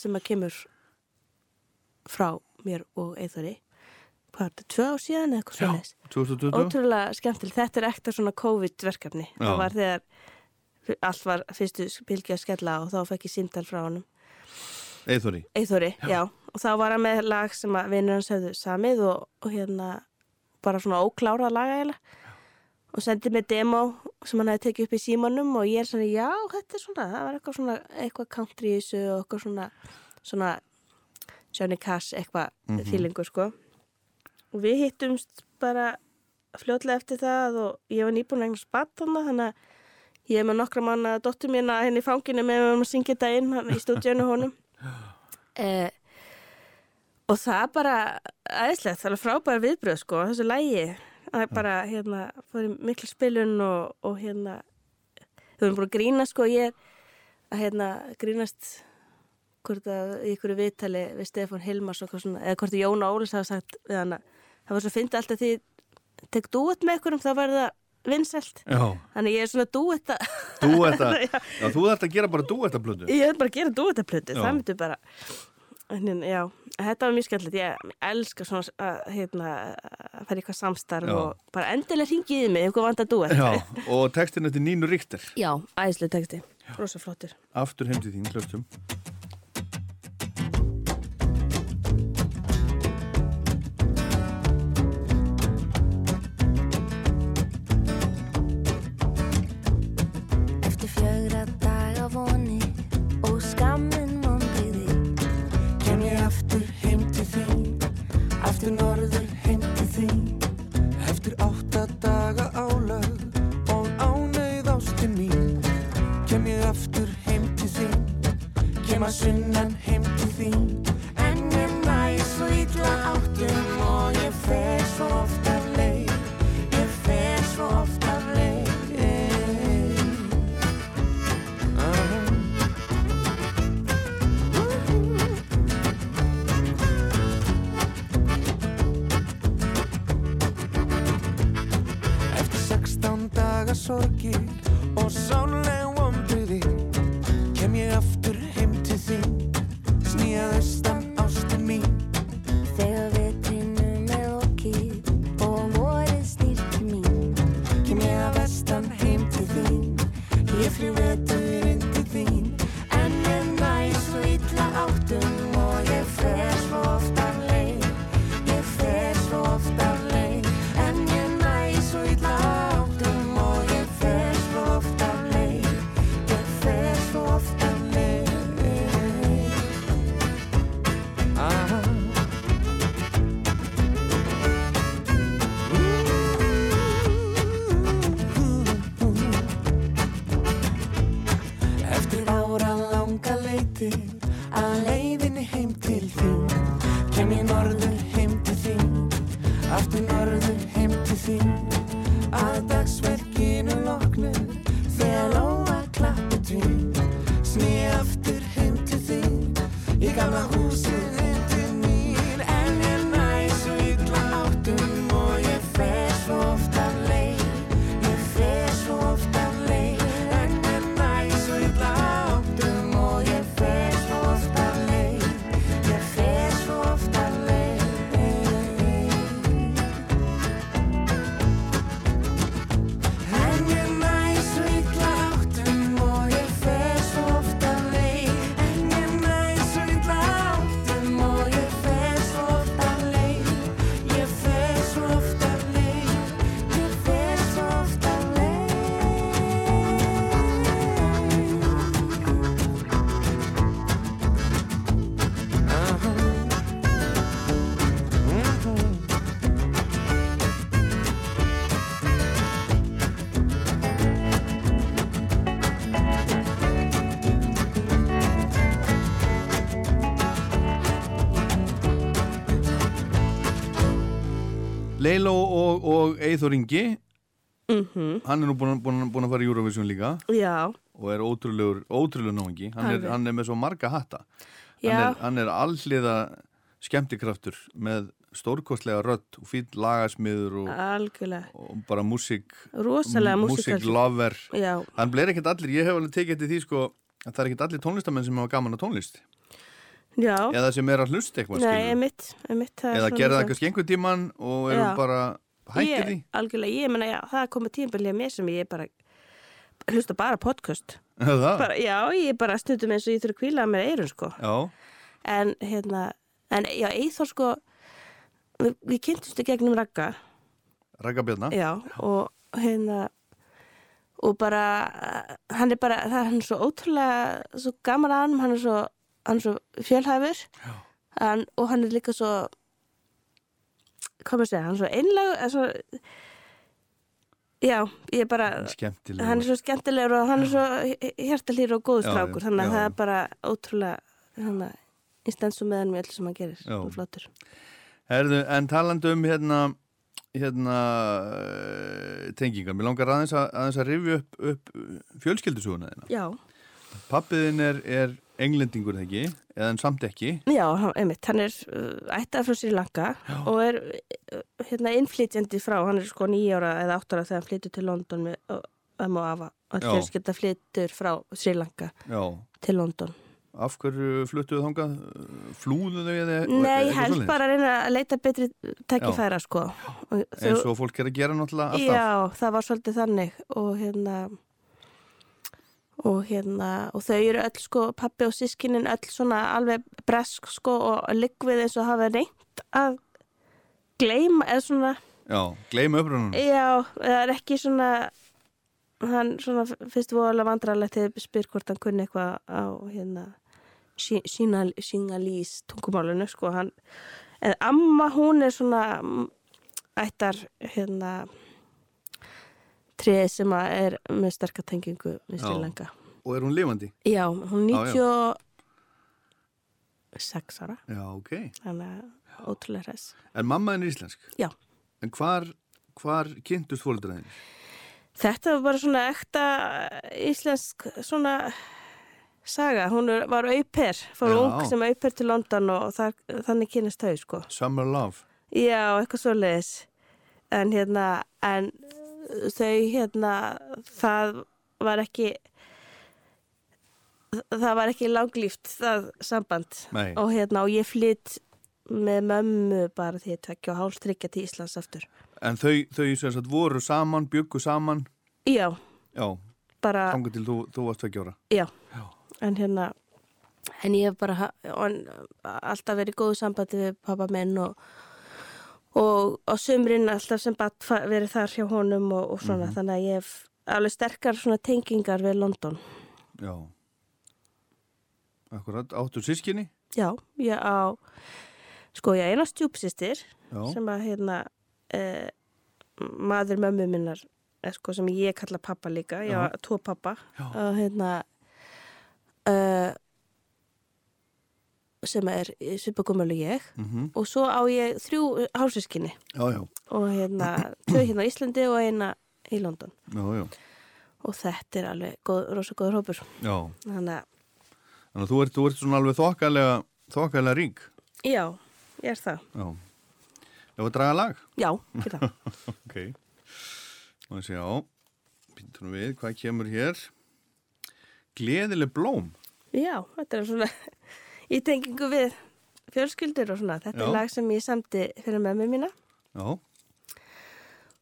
Speaker 2: sem að kemur frá mér og Eithori. Hvað er þetta, tvö á síðan eða eitthvað
Speaker 5: Já,
Speaker 2: svona
Speaker 5: 2020?
Speaker 2: Ótrúlega skemmtileg. Þetta er ekta svona COVID-verkefni.
Speaker 5: Já.
Speaker 2: Það var þegar allt var fyrstu bylgi að skella og þá fekk ég símtal frá honum.
Speaker 5: Eithori.
Speaker 2: Eithori, já. Og þá var hann með lag sem að vinnur hans höfðu samið og, og hérna bara svona óklárað laga eiginlega. Og sendið mér demo sem hann hefði tekið upp í símanum og ég er svona, já, þetta er svona, það var eitthvað svona, eitthvað country í þessu og eitthvað svona, svona Johnny Cash eitthvað mm
Speaker 5: Mhm.
Speaker 2: sko. Og við hittumst bara fljótlega eftir það og ég var nýbúin að eigna spatt þannig, að ég er með nokkra manna dóttur mína henni í fanginu með að syngja þetta inn í stúdíunu [LAUGHS] honum. Eh, og það bara aðeinslegt, það er frábæra viðbröð sko, þessu lægi. Það er bara, hérna, fór í miklu spilun og, og hérna, þau erum búin að grína sko, ég er að hérna grínast hvort að í ykkur viðtali við Stefán Hilmars og svona, eða hvort að Jóna Ólis hafa sagt við hana, það var svo fyndið alltaf því tek dúet með ykkurum þá verður það vinsælt.
Speaker 5: Já,
Speaker 2: Þannig ég er svona dúetta,
Speaker 5: að, [LAUGHS]
Speaker 2: Já.
Speaker 5: þú ert að gera bara dúettablötu.
Speaker 2: ég er bara að gera dúettaplötu,
Speaker 5: Já.
Speaker 2: það myndi bara, en, já, þetta var mjög skemmtilegt, ég elska svona að, hérna, að fara í eitthvað samstarf
Speaker 5: Já.
Speaker 2: og bara endilega ringiði mig ef eitthvað vant að dúet.
Speaker 5: Já, og textin eftir Nínu Ríkter.
Speaker 2: Já, æðislega texti, rosa flottur.
Speaker 5: Aftur heim til þín, hlustum.
Speaker 1: Leilo og, og Eithor Ingi.
Speaker 2: Mhm.
Speaker 1: hann er nú búin, búin, búin að fara í Eurovision líka.
Speaker 2: Já,
Speaker 1: og er ótrúlegur, ótrúlegur náingi hann, er-
Speaker 2: Alveg.
Speaker 1: hann er með svo marga hatta. Hann er, hann er allliða skemmtikraftur með stórkostlega rödd og fýll lagasmiður og, og bara músík
Speaker 2: Rosalega músikal.
Speaker 1: músíklover
Speaker 2: Já,
Speaker 1: hann bleir ekkert allir, ég hef alveg tekið eftir því sko að það er ekkert allir tónlistamenn sem hafa gaman að tónlist
Speaker 2: já.
Speaker 1: eða sem er að hlusta eitthvað
Speaker 2: Nei, emitt, emitt.
Speaker 1: eða
Speaker 2: svo-
Speaker 1: eitthvað skengu tíman og eru bara hættir
Speaker 2: ég,
Speaker 1: því
Speaker 2: Algjörlega, ég menna, já, það er komið tímabilið mér sem ég bara hlusta bara podcast. [LAUGHS] Bara, já, ég bara stundum eins og ég þurfi að kvíla með eirun, sko.
Speaker 1: já,
Speaker 2: En, hérna, en, já, Eithor, sko, við, við kynntumstu gegnum Ragga,
Speaker 1: Raka Bjarna
Speaker 2: já, og hérna, og bara, hann er bara, það er hann svo ótrúlega, svo gaman að hann, hann er svo, hann er svo fjölhæfur, hann, og hann er líka svo, hvað maður segja, hann er svo einlega, svo, já, ég er bara,
Speaker 1: skemmtileg
Speaker 2: hann er svo skemmtilegur og hann er svo hjertalýr og góður
Speaker 1: Já, já,
Speaker 2: þannig að
Speaker 1: já.
Speaker 2: það er bara ótrúlega hann að instansu með hann með allir sem hann gerir.
Speaker 1: Já.
Speaker 2: og flottur.
Speaker 1: Herðu, en talandi um hérna hérna uh, tengingar, mér langar aðeins að, aðeins að rifja upp, upp fjölskyldusúna þina.
Speaker 2: Já,
Speaker 1: Pappiðin er, er englendingur þegar ekki, eða en samt ekki?
Speaker 2: Já, hann- einmitt, hann er uh, ættað frá Sri Lanka og er uh, hérna innflytjandi frá, hann er sko nýjára eða áttara þegar hann flytur til London með ömmu og afa.
Speaker 1: Já.
Speaker 2: fjölskylda flytur frá Sri Lanka
Speaker 1: Já,
Speaker 2: til London.
Speaker 1: Af hverju fluttuðu þangað? Flúðu þau eða
Speaker 2: Nei, helst bara að reyna að leita betri tækifæra sko.
Speaker 1: Eins og fólk er að gera náttúrulega alltaf.
Speaker 2: Já, það var svolítið þannig og hérna og hérna og þau eru öll sko, pappi og sískinin öll svona alveg bresk sko og liggvið eins og hafa reynt að gleyma eða svona,
Speaker 1: Já, gleyma upprunum
Speaker 2: já, það er ekki svona hann svona fyrst vorulega vandrarlegt þegar spyr hvort hann kunni eitthvað á hérna síngalís tungumálinu sko hann, en amma hún er svona mm, ættar hérna treð sem er með sterkatengingu við Sri. Lanka.
Speaker 1: Og er hún lifandi?
Speaker 2: Já, hún
Speaker 1: já.
Speaker 2: 96 ára,
Speaker 1: Já, ok
Speaker 2: þannig að ótrúlega
Speaker 1: mamma er íslensk?
Speaker 2: Já.
Speaker 1: En hvar, hvar kynntust fólkdraðinir?
Speaker 2: Þetta var bara svona ekta íslensk svona saga. Hún er- var auper, fór
Speaker 1: Já.
Speaker 2: ung sem auper til London og þar, þannig kynist þau sko.
Speaker 1: Summer Love
Speaker 2: Já, eitthvað svo leiðis. En hérna, en þau hérna, það var ekki, það var ekki langlíft það samband.
Speaker 1: Nei.
Speaker 2: Og hérna, og ég flytt með mömmu bara því að tvekja og hálf tryggja til Íslands aftur.
Speaker 1: En þau, þau sem sagt voru saman, byggu saman
Speaker 2: Já,
Speaker 1: Já,
Speaker 2: bara,
Speaker 1: til þú, þú varst tveggja ára
Speaker 2: já.
Speaker 1: Já.
Speaker 2: En hérna, en ég hef bara alltaf verið í góðu sambandi við pappa minn og og á sömurinn alltaf sem batt verið þar hjá honum og, og svona þannig að ég hef alveg sterkar svona tengingar við London.
Speaker 1: Já. Akkurat, áttu sískinni?
Speaker 2: Já, ég á sko ég eina stjúpsistir sem að hérna eh, maður mömmu minnar eh, sko, sem ég kalla pappa líka. Ég á tvo pappa og hérna uh, sem er svipagumölu ég.
Speaker 1: Mm
Speaker 2: og svo á ég þrjú hálsískinni
Speaker 1: já, já,
Speaker 2: og hérna tvö hérna á Íslandi og eina í London.
Speaker 1: Já, já,
Speaker 2: og þetta er alveg góð, rosa góður hópur. Þannig að
Speaker 1: Þannig að þú ert, þú ert svona alveg þokkalega, þokkalega rík.
Speaker 2: Já, ég er það.
Speaker 1: Já. Ef að draga lag?
Speaker 2: já, það. [LAUGHS]
Speaker 1: Ok. Og þessi, já Píntum við, hvað kemur hér? Gleðileg blóm.
Speaker 2: Já, þetta er svona í tengingu við fjölskyldur og svona þetta
Speaker 1: Já.
Speaker 2: er lag sem ég samti fyrir mömmu mína
Speaker 1: Já,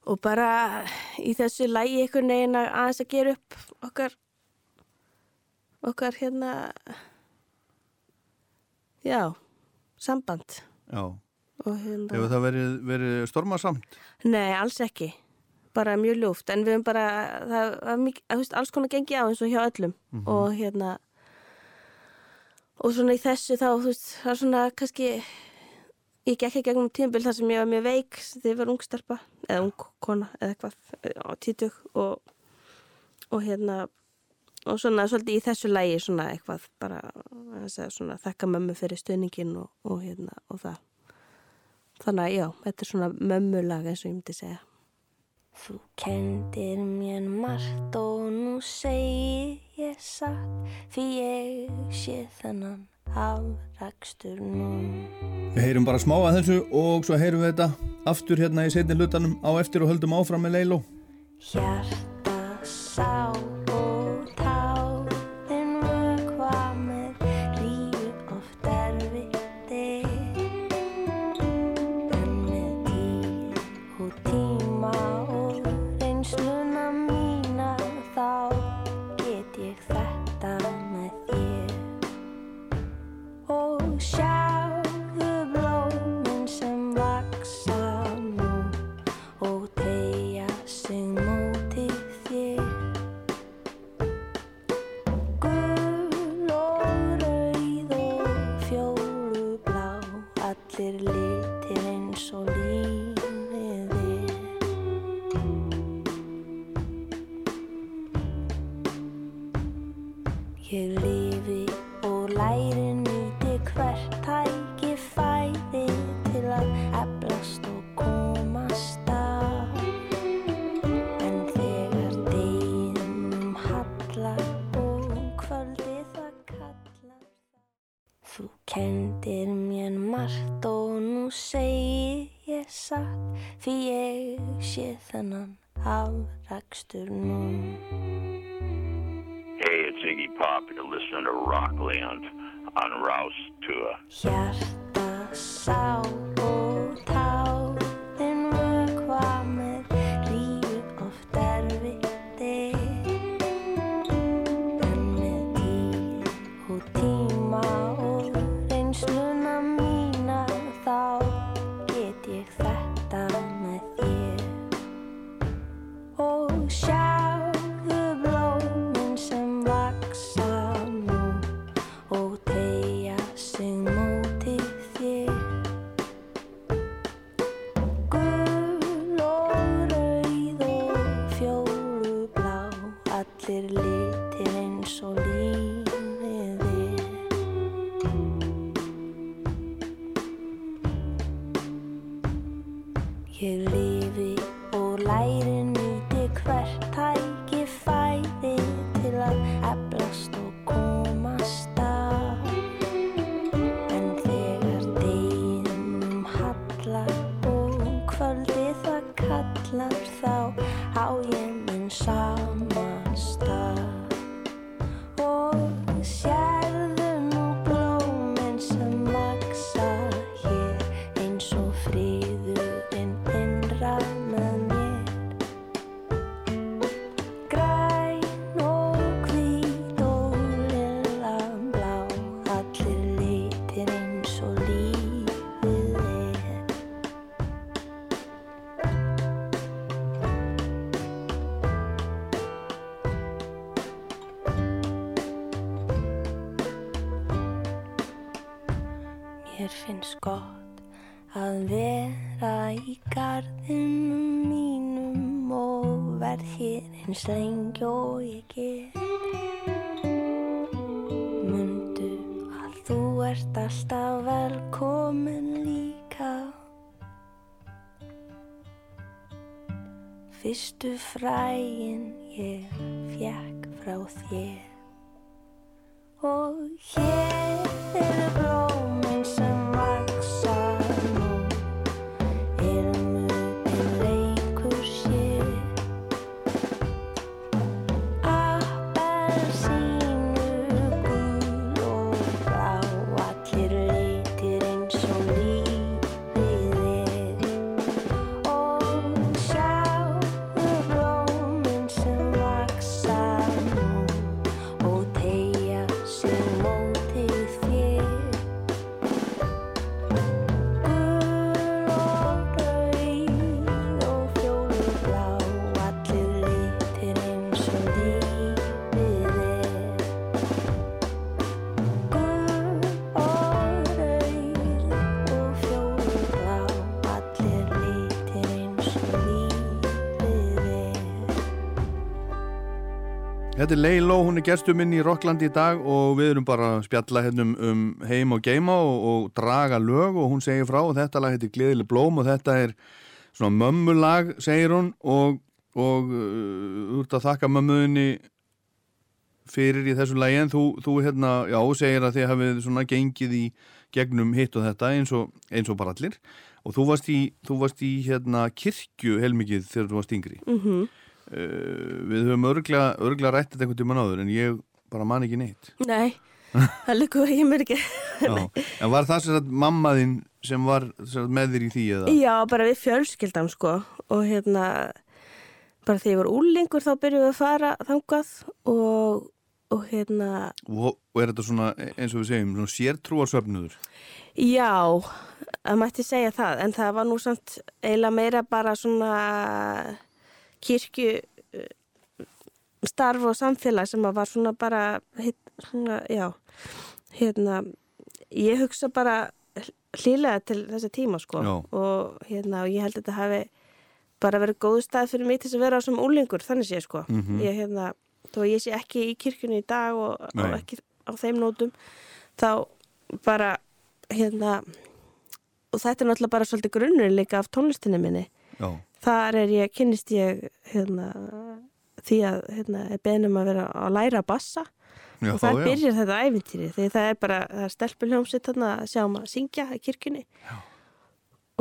Speaker 2: og bara í þessu lagi einhvern veginn að aðeins að gera upp okkar okkar hérna já samband
Speaker 1: já
Speaker 2: hérna
Speaker 1: Hefur það verið, verið stormasamt?
Speaker 2: Nei, alls ekki. Bara mjög ljúft. En við höfum bara, það var mikið, alls konar gengi á eins og hjá öllum. Og hérna, og svona í þessu þá þú veist það er svona kannski ég gekk ekki gegnum tímabill þar sem ég var mjög veik þegar ég var ungstarpa eða ung kona eða eitthvað á títug og, og hérna og svona svolítið í þessu lægi svona eitthvað bara svona, þakka mömmu fyrir stöyningin og, og hérna og það. Þannig að já, þetta er svona mömmulag eins og ég myndi segja.
Speaker 4: Þú kendir mér margt og nú segir ég satt Fyrir ég sé þennan afrakstur nú
Speaker 1: Við heyrum bara smá að þessu og svo heyrum við þetta aftur hérna í setni lutanum á eftir og höldum áfram með Leilo
Speaker 4: Hjarta sá afrakstur nú.
Speaker 6: Hey, it's Iggy Pop, you're listening to Rockland on Rouse Tour.
Speaker 4: Hjarta sár. fræin ég fjekk frá þér.
Speaker 1: Leiló, hún er gestur minn í Rocklandi í dag og við erum bara að spjalla hérna um, heim og geima og, og draga lög og hún segir frá og þetta lag heitir Gleðileg blóm og þetta er svona mömmulag, segir hún og, og uh, út að þakka mömmuðinni fyrir í þessu lagi. En þú, þú hérna, já, segir að þið hafið svona gengið í gegnum hitt og þetta eins og, eins og bara allir. Og þú varst í, þú varst í hérna kirkju heilmikið þegar þú varst yngri.
Speaker 2: Mm
Speaker 1: Uh, við höfum örglega, örglega rættið einhvern tíman áður en ég bara man ekki neitt
Speaker 2: Nei, það líkur ég mér ekki.
Speaker 1: En var það sem sagt mamma þín sem var með þér í því eða?
Speaker 2: Já, bara við fjölskyldam sko og hérna bara þegar ég var úlingur þá byrjuðum við að fara þangað og, og hérna
Speaker 1: Og, og er þetta svona eins og við segjum svona sértrúarsöfnuður?
Speaker 2: já, það mætti segja það en það var nú samt eiginlega meira bara svona kirkju eh, starf og samfélag sem var svona bara svona, já hérna, ég hugsa bara hlýlega til þessa tíma sko.
Speaker 1: Já.
Speaker 2: og hérna, og ég held að þetta hafi bara verið góðu stað fyrir mig til að vera á sem úlingur, þannig sé sko.
Speaker 1: Mhm.
Speaker 2: ég hérna, þó ég sé ekki í kirkjunni í dag og, og ekki á þeim nótum þá bara hérna og þetta er náttúrulega bara svolítið grunnur líka af tónlistinni minni.
Speaker 1: Já,
Speaker 2: þar er ég, kynnist ég hérna, því að hérna, beðnum að vera að læra að bassa
Speaker 1: já,
Speaker 2: og það
Speaker 1: já.
Speaker 2: byrjar þetta æfintýri því það er bara, það er stelpuljómsitt að sjá um að syngja í kirkjunni já.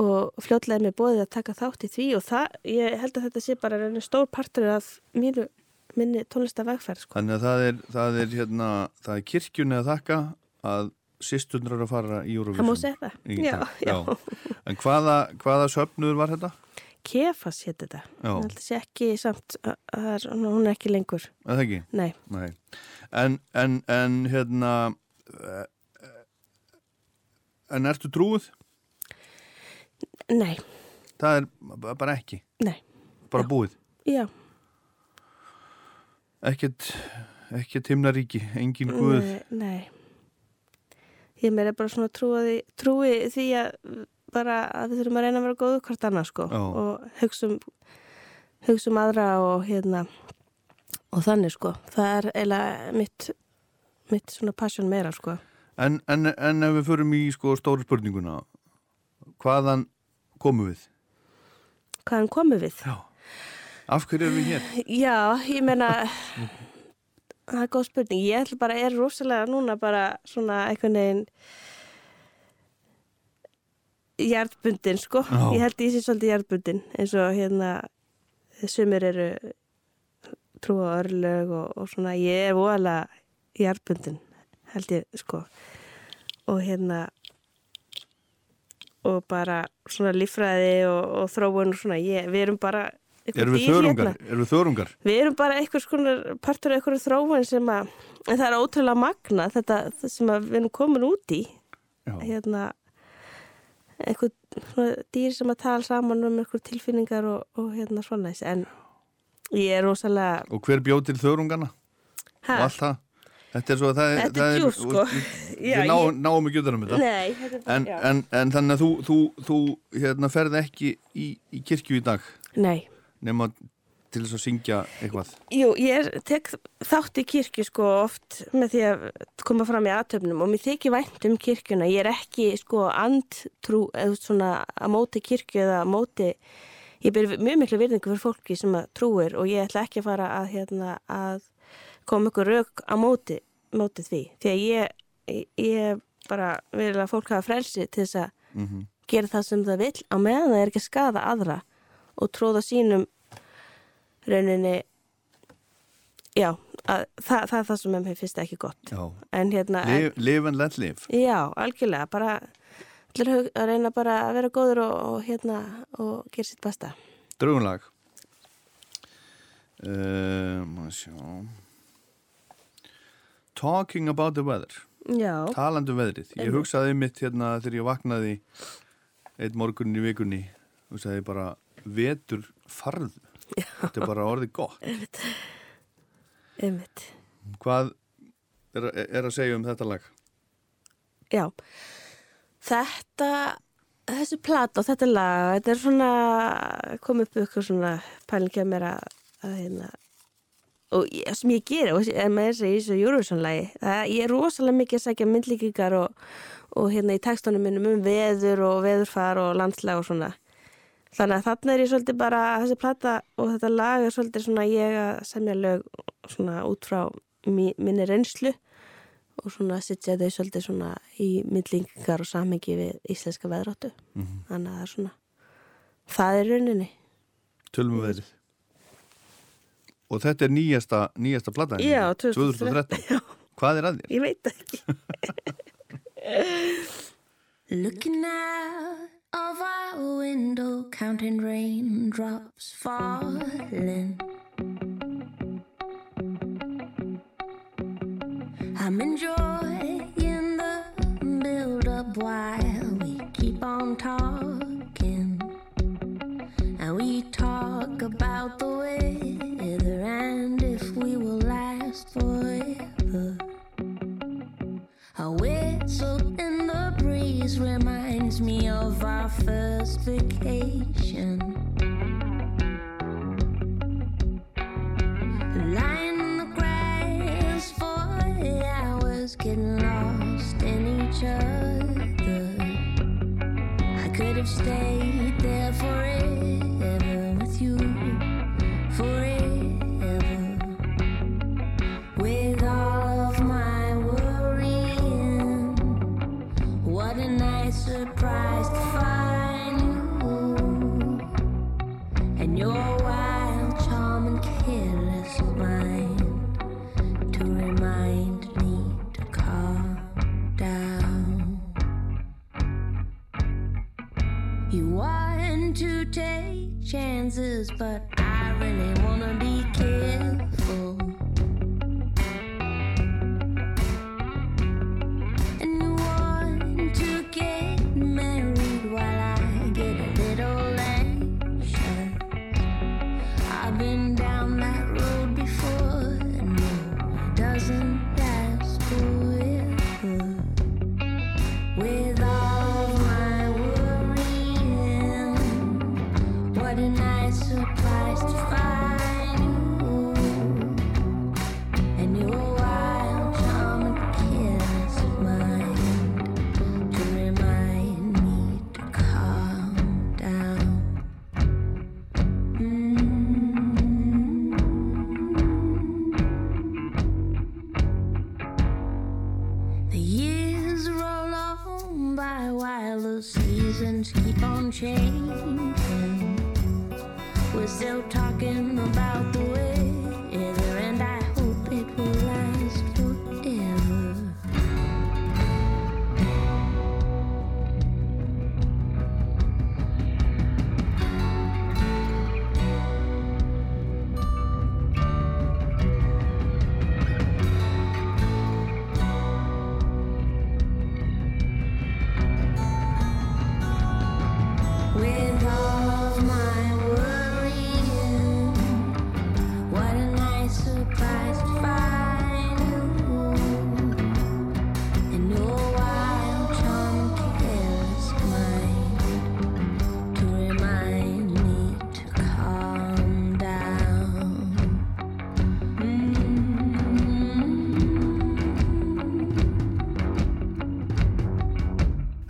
Speaker 2: og fljótlega er mér bóðið að taka þátt í því og það, ég held að þetta sé bara stór partur af mínu minni tónlistavegferð sko.
Speaker 1: Þannig að það er, það er hérna það er kirkjunni að þakka að sýsturnar eru að fara í Eurovision
Speaker 2: það má segja það, já.
Speaker 1: En hvaða, hvaða söfnuður var þetta?
Speaker 2: Kefas hétt þetta,
Speaker 1: Já.
Speaker 2: ég held að sé ekki samt, er- hún er ekki lengur
Speaker 1: það ekki?
Speaker 2: nei,
Speaker 1: Nei. En, en, en hérna eh, en ertu trúið?
Speaker 2: nei,
Speaker 1: Það er bara ekki,
Speaker 2: nei
Speaker 1: bara
Speaker 2: Já.
Speaker 1: búið
Speaker 2: já,
Speaker 1: ekkert, ekkert himnaríki engin guð
Speaker 2: Nei, nei. Ég meira bara svona trúi, trúi því að bara að við þurfum að reyna að vera góðu hvort annað sko
Speaker 1: Já.
Speaker 2: og hugsa um, hugsa um aðra og hérna og þannig sko. Það er eiginlega mitt, mitt svona passion meira sko.
Speaker 1: en, en, en ef við förum í sko stóru spurninguna hvaðan komum við?
Speaker 2: Hvaðan komum við?
Speaker 1: Já. Af hverju erum við hér?
Speaker 2: Já, ég meina það er góð spurning. Ég ætla bara, er rosalega núna bara svona einhvern veginn jarðbundin, sko.
Speaker 1: Já.
Speaker 2: Ég held ég sé svolítið jarðbundin eins og hérna sumir eru trúa á örlög og, og svona ég er voðalega jarðbundin held ég, sko. Og hérna og bara svona líffræði og, og þróun og svona, ég, við erum bara
Speaker 1: Erum við
Speaker 2: dýr
Speaker 1: þörungar?
Speaker 2: hérna.
Speaker 1: Erum við þörungar?
Speaker 2: Við erum bara einhvers konar partur af einhverju þróun sem að, það er ótrúlega magna þetta sem við erum komin út í,
Speaker 1: Já.
Speaker 2: hérna, svona dýr sem að tala saman um einhver tilfinningar og, og hérna svona en ég er rosalega,
Speaker 1: Og hver bjóð til þörungarna?
Speaker 2: ha,
Speaker 1: Og allt það? Þetta er svo að það er...
Speaker 2: Þetta er djúpt, sko.
Speaker 1: Við
Speaker 2: Já,
Speaker 1: ná,
Speaker 2: ég-
Speaker 1: náum ekki utan um þetta.
Speaker 2: nei, þetta er
Speaker 1: En, en, en þannig að þú, þú, þú hérna, ferð ekki í, í kirkju í dag
Speaker 2: Nei,
Speaker 1: nema til þess að syngja eitthvað.
Speaker 2: jú, ég tek þátt í kirkju sko oft með því að koma fram í aðtöfnum og mér þykir vænt um kirkjuna, ég er ekki sko andtrú, eða svona að móti kirkju eða að móti ég ber mjög miklu virðingu fyrir fólki sem að trúir og ég ætla ekki að fara að hérna að koma ykkur rauk á móti, móti því, því að ég, ég, bara vil að fólk hafa frelsi til þess að
Speaker 1: Mm
Speaker 2: gera það sem það vill á meðan það er ekki að skada aðra og tróða sínum rauninni já, að, það, það er það sem mér finnst ekki gott
Speaker 1: Já.
Speaker 2: en hérna,
Speaker 1: Live, and let live.
Speaker 2: já, algjörlega bara að reyna bara að vera góður og, og hérna og gera sitt besta
Speaker 1: Draugunlag. Uh, maður sjá. Talking about the weather.
Speaker 2: já,
Speaker 1: Talandi um veðrið. Ég hugsaði mitt hérna þegar ég vaknaði einn morgunin í vikunni. Hugsaði bara vetur farðu. Þetta er bara orðið gott.
Speaker 2: einmitt
Speaker 1: Hvað er, er að segja um þetta lag?
Speaker 2: já, þetta þessi plata og þetta lag þetta er svona kom upp ykkur svona pælingja mér að, að hérna og ég, sem ég gera og en með þess að í þessu Eurovision-lægi ég er rosalega mikið að sækja myndlíkingar og, og hérna í textunum minnum um veður og veðurfar og landslag og svona þannig að þarna er ég svolítið bara þessi plata og þetta lag er svolítið svona ég að semja lög svona út frá mi, minni reynslu og svona sitja þau svolítið svona í myndlíkingar og samhengi við íslenska veðráttu þannig að það er svona það er rauninni
Speaker 1: Tölum við veðrið. Og þetta er nýjasta, nýjasta platan?
Speaker 2: Já, 2013.
Speaker 1: 2013. Hvað er að þér?
Speaker 2: ég veit ekki [LAUGHS] [LAUGHS]
Speaker 4: Looking out of our window, counting raindrops falling. I'm enjoying the build up while we keep on talking. And we talk about the weather and if we will last forever. A whistle in reminds me of our first vacation. Lying in the grass for hours, getting lost in each other. I could have stayed there forever chances, but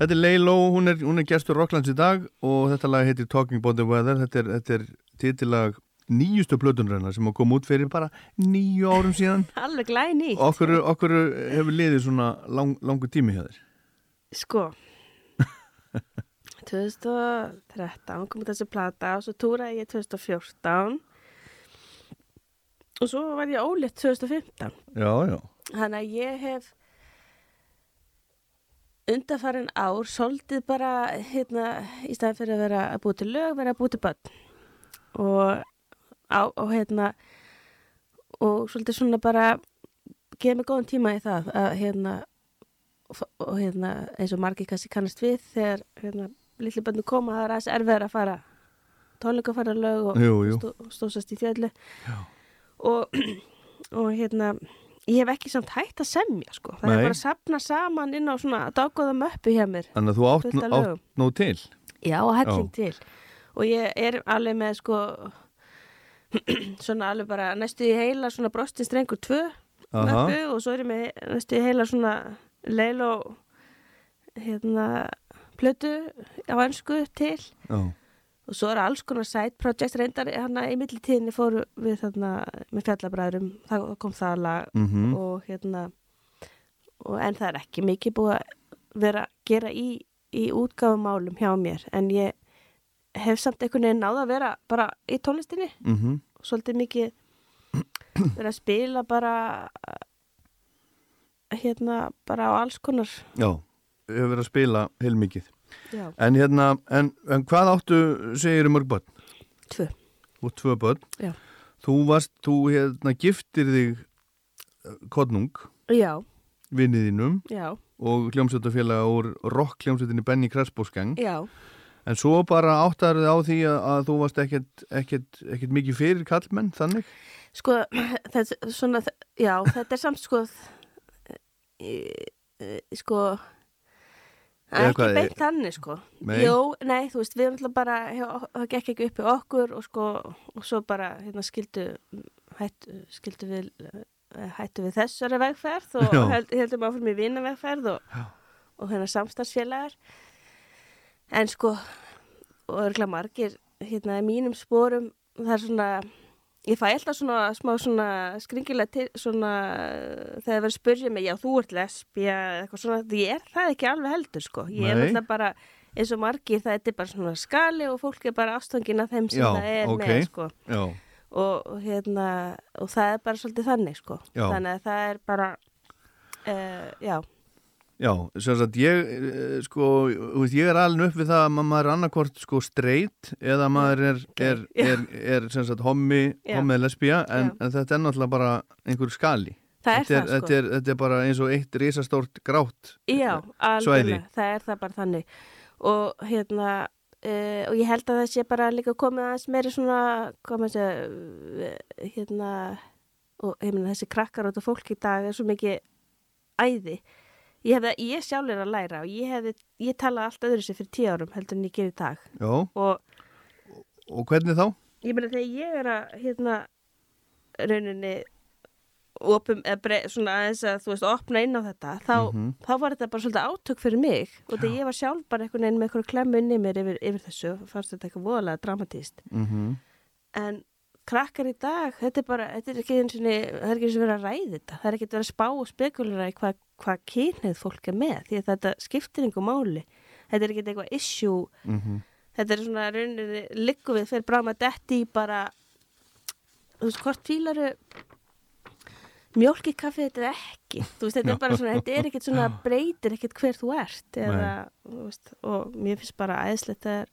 Speaker 1: Þetta er Leilo, hún er, hún er gestur Rocklands í dag og þetta lag heitir Talking About the Weather. Þetta er, þetta er titilag nýjustu plötunrennar sem kom út fyrir bara nýju árum síðan. [LAUGHS]
Speaker 2: alveg glæni
Speaker 1: Okkur, okkur hefur liðið svona lang, langu tími hjá þér.
Speaker 2: Sko [LAUGHS] 2013 kom þessi plata og svo túraði ég 2014 og svo var ég ólétt 2015
Speaker 1: Já, já.
Speaker 2: þannig að ég hef undarfarin ár svolítið bara hérna í staðin fyrir að vera að búið til lög vera að búið til börn. Og, á, og hérna og svolítið svona bara geða mig góðan tíma í það að hérna og, og hérna eins og margir kannski kannast við þegar hérna litli bönnu koma það er aðeins erfiðar að fara tónleika fara lög og stó, stósast í fjallu og, [CLEARS THROAT] og hérna ég hef ekki samt hægt að semja sko. Það
Speaker 1: Nei.
Speaker 2: er bara að sapna saman inn á svona daggóða möppu hjá mér.
Speaker 1: Þannig að þú átt,
Speaker 2: Fullt af
Speaker 1: átt
Speaker 2: lögum.
Speaker 1: nóg til.
Speaker 2: já, helling til. Og ég er alveg með sko [CLEARS THROAT] svona alveg bara næstu í heila svona brostin strengur tvö
Speaker 1: Aha,
Speaker 2: möppu og svo er ég með næstu í heila svona leil og hérna plötu á hansku til.
Speaker 1: Já,
Speaker 2: og svo er alls konar side projects. Reyndar hérna í millitíðinni fóru við þarna með fjallabræðurum það kom það lag.
Speaker 1: Mhm,
Speaker 2: og hérna og en það er ekki mikið búið að vera að gera í, í útgáfumálum hjá mér. En ég hef samt einhvern veginn náða að vera bara í tónlistinni.
Speaker 1: Mhm,
Speaker 2: og svolítið mikið [CLEARS THROAT] vera að spila bara hérna bara á alls konar.
Speaker 1: Já, hefur verið að spila heilmikið.
Speaker 2: Já,
Speaker 1: En hérna, en, en hvað áttu, segir mörg börn?
Speaker 2: tvö.
Speaker 1: Og tvö börn?
Speaker 2: Já.
Speaker 1: þú varst, þú hérna giftir þig eh, Kodnung
Speaker 2: já,
Speaker 1: vinniðinum
Speaker 2: já,
Speaker 1: og hljómsveitafélaga úr rock hljómsveitinni Benny Krasbósgang
Speaker 2: já.
Speaker 1: En svo bara áttar þið á því að, að þú varst ekkert, ekkert, ekkert mikið fyrir kallmenn þannig?
Speaker 2: Sko, [CLEARS THROAT] þetta, er svona, já, þetta er samt sko sko ekki beint þannig sko.
Speaker 1: Nei.
Speaker 2: Jó, nei, þú veist, við erum alltaf bara það gekk ekki upp í okkur og sko og svo bara, hérna, skildu hættu, skildu við eh, hættu við þessari vegferð og held, heldum áfram í vinavegferð og, og hérna samstarfsfélagar. En sko og örgla margir hérna mínum sporum það er svona ég fæ alltaf svona smá svona skringilega til svona þegar verður að spyrja mig, já þú ert lesbía eða eitthvað svona, því ég er það ekki alveg heldur sko, ég er
Speaker 1: Nei.
Speaker 2: alltaf bara eins og margir það er bara svona skali og fólk er bara ástofngin af þeim sem
Speaker 1: Já,
Speaker 2: það er
Speaker 1: ok.
Speaker 2: með sko
Speaker 1: já,
Speaker 2: og, og hérna og það er bara svolítið þannig sko
Speaker 1: Já.
Speaker 2: þannig að það er bara uh, já,
Speaker 1: já, sem sagt ég eh, sko, ég er alveg upp við það að maður er annarkvort sko straight eða maður er, er,
Speaker 2: Já.
Speaker 1: er, er sem sagt hommi,
Speaker 2: Já.
Speaker 1: hommi eða lesbía en,
Speaker 2: Já.
Speaker 1: en þetta er náttúrulega bara einhver skali
Speaker 2: það er það sko
Speaker 1: þetta, er, þetta er bara eins og eitt risastórt grátt
Speaker 2: Já,
Speaker 1: svæði.
Speaker 2: alveg, það er það bara þannig og hérna uh, og ég held að það sé bara líka komið aðeins meiri svona, segja uh, hérna og ég meina þessi krakkar og þetta fólk í dag er svo mikið æði ég, hefði, ég sjálf er að læra og ég hefði, ég talaði allt öðru sér fyrir tíu árum heldur en ég gerir í dag.
Speaker 1: Já,
Speaker 2: og
Speaker 1: og hvernig þá?
Speaker 2: ég meina þegar ég er að hérna rauninni opum, eða svona aðeins að þú veist, opna inn á þetta þá,
Speaker 1: Mhm.
Speaker 2: þá var þetta bara svolítið átök fyrir mig. Og þegar ég var sjálf bara einhvern veginn með einhverju klemmu inn í mér yfir, yfir þessu fannst þetta eitthvað voðalega dramatíst
Speaker 1: Mm
Speaker 2: en krakkar í dag þetta er bara, þetta er ekki eins og það er ekki eins og verið að ræði þetta, það er ekki verið að spá og spekulera í hvað hva kynið fólk er með því að þetta skiptir einhver máli. Þetta er ekki eitthvað issue.
Speaker 1: -hmm.
Speaker 2: þetta er svona rauninni liggu við fyrir bráma detti í bara þú veist, hvort fílaru mjólk í kaffi þetta er ekki. Þú veist, þetta er bara svona, þetta er ekkert svona [LAUGHS] breytir ekkert hver þú ert eða, veist, og mér finnst bara æðislegt að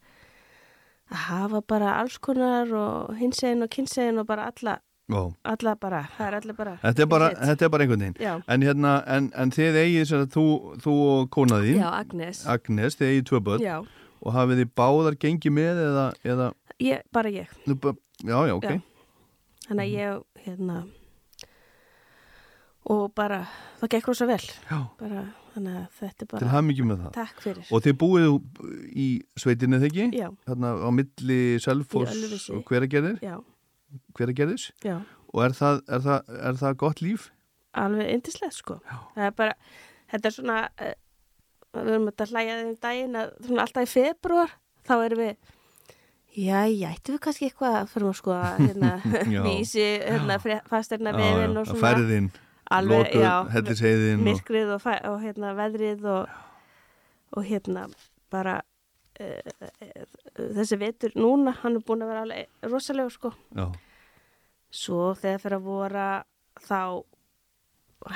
Speaker 2: að hafa bara alls konar og hinsegin og kynsegin og bara alla,
Speaker 1: Já,
Speaker 2: alla bara, það er allir bara
Speaker 1: þetta er bara, þetta er bara einhvern veginn.
Speaker 2: Já,
Speaker 1: En hérna, en, en þið eigið sem sagt, þú, þú og konaðín
Speaker 2: já, Agnes.
Speaker 1: Agnes, þið eigið tvö börn.
Speaker 2: Já,
Speaker 1: og hafið þið báðar gengið með eða, eða?
Speaker 2: Ég, bara ég.
Speaker 1: Nú, bara- já, já, ok.
Speaker 2: Já. Þannig að ég, hérna og bara, það gekk rosa vel.
Speaker 1: Já,
Speaker 2: bara, þannig að þetta er
Speaker 1: til
Speaker 2: bara
Speaker 1: hamingjum með það.
Speaker 2: Takk fyrir.
Speaker 1: Og þið búið í sveitinni þegar ekki?
Speaker 2: Já,
Speaker 1: Þarna á milli
Speaker 2: Ölfusi.
Speaker 1: og hveragerðir,
Speaker 2: já,
Speaker 1: hveragerðis.
Speaker 2: Já.
Speaker 1: Og er það, er, það, er það gott líf?
Speaker 2: alveg yndislegt sko. Það er bara, þetta er svona uh, við erum að hlæja þeim daginn að svona alltaf í februar þá erum við Já, já, ættum við kannski eitthvað að fyrir að skoða hérna, [LAUGHS]
Speaker 1: Já.
Speaker 2: vísi, hérna, fasterna
Speaker 1: Já,
Speaker 2: vefin
Speaker 1: já,
Speaker 2: og svona.
Speaker 1: Færðin,
Speaker 2: alveg, já, myrkrið og, og hérna veðrið og, og hérna bara uh, þessi vetur núna, hann er búin að vera alveg rosalega sko.
Speaker 1: já,
Speaker 2: Svo þegar fyrir að vora þá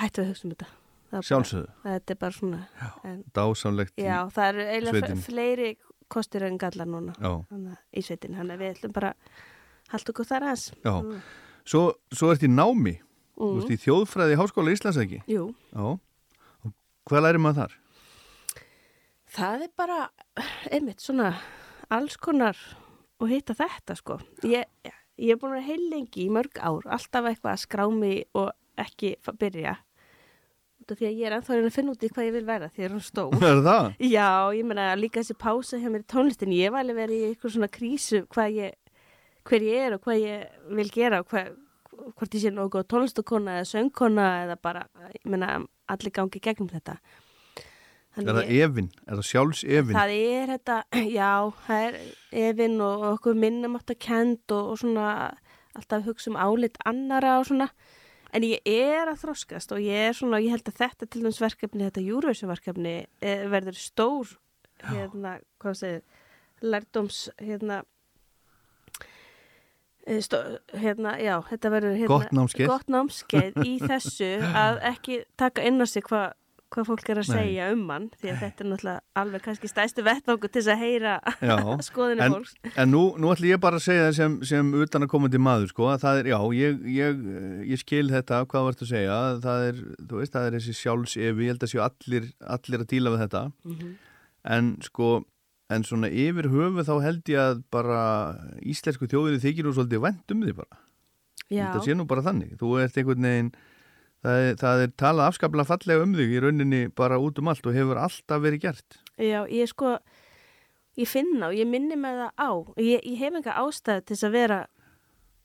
Speaker 2: hættum við að hugsa um þetta. Er
Speaker 1: sjálfsögðu,
Speaker 2: Þetta er bara svona, en,
Speaker 1: dásamlegt
Speaker 2: já, það eru eiginlega fleiri kostir en gallar núna
Speaker 1: já,
Speaker 2: að í sveitin, þannig að við ætlum bara halda okkur þar aðeins.
Speaker 1: já.
Speaker 2: Mm.
Speaker 1: Svo, svo ert í námi, þú
Speaker 2: Mm.
Speaker 1: veist í þjóðfræði í Háskóla Íslands ekki?
Speaker 2: Jú,
Speaker 1: Já, Og hvað læri maður þar?
Speaker 2: það er bara einmitt svona alls konar og hitta þetta sko ég, ég er búin að heil lengi í mörg ár alltaf eitthvað að skrá mig og ekki byrja því að ég er ennþá að finna út í hvað ég vil vera því að hún stór [LAUGHS]
Speaker 1: Er það?
Speaker 2: já, ég meina líka þessi pása hjá mér í tónlistin ég var alveg verið í eitthvað svona krísu hvað ég hver ég er og hvað ég vil gera og hvað, hvort ég sé nokkuð tónlistakona eða söngkona eða bara, ég meina, allir gangi gegnum þetta.
Speaker 1: Er það efinn? Er það sjálfs efinn?
Speaker 2: Það er þetta, [CLEARS THROAT] já, það er efinn og okkur minnum átt að kend og, og svona alltaf hugsa um álit annara og svona. En ég er að þroskast og ég er svona, ég held að þetta til dæmis verkefni, þetta Eurovision verkefni eh, verður stór, hérna, hvað segir, lærdóms, hérna, stó, hérna, já, þetta verður hérna,
Speaker 1: Gott námskeið.
Speaker 2: gott námskeið í [LAUGHS] þessu að ekki taka inn á sig hvað hva fólk er að
Speaker 1: Nei.
Speaker 2: segja um hann því að þetta er náttúrulega alveg kannski stæstu vettvangu til þess að heyra [LAUGHS] skoðinu
Speaker 1: en,
Speaker 2: fólks.
Speaker 1: en nú, nú ætlum ég bara að segja það sem, sem utan að komandi maður, sko, að það er, já, ég, ég, ég skil þetta, hvað varst að segja, það er, þú veist, það er þessi sjálfsefi, ég held að séu allir, allir að díla við þetta,
Speaker 2: Mhm.
Speaker 1: en sko, en svona yfir höfu þá held ég að bara íslensku þjóðinni þykir nú svolítið vænt um því bara.
Speaker 2: Já,
Speaker 1: Það sé nú bara þannig, þú ert einhvern veginn, það er, það er talað afskaplega fallega um þig í rauninni bara út um allt og hefur alltaf verið gert.
Speaker 2: já, ég sko, ég finna og ég minni með það á. Ég, ég hef enga ástæðu til þess að vera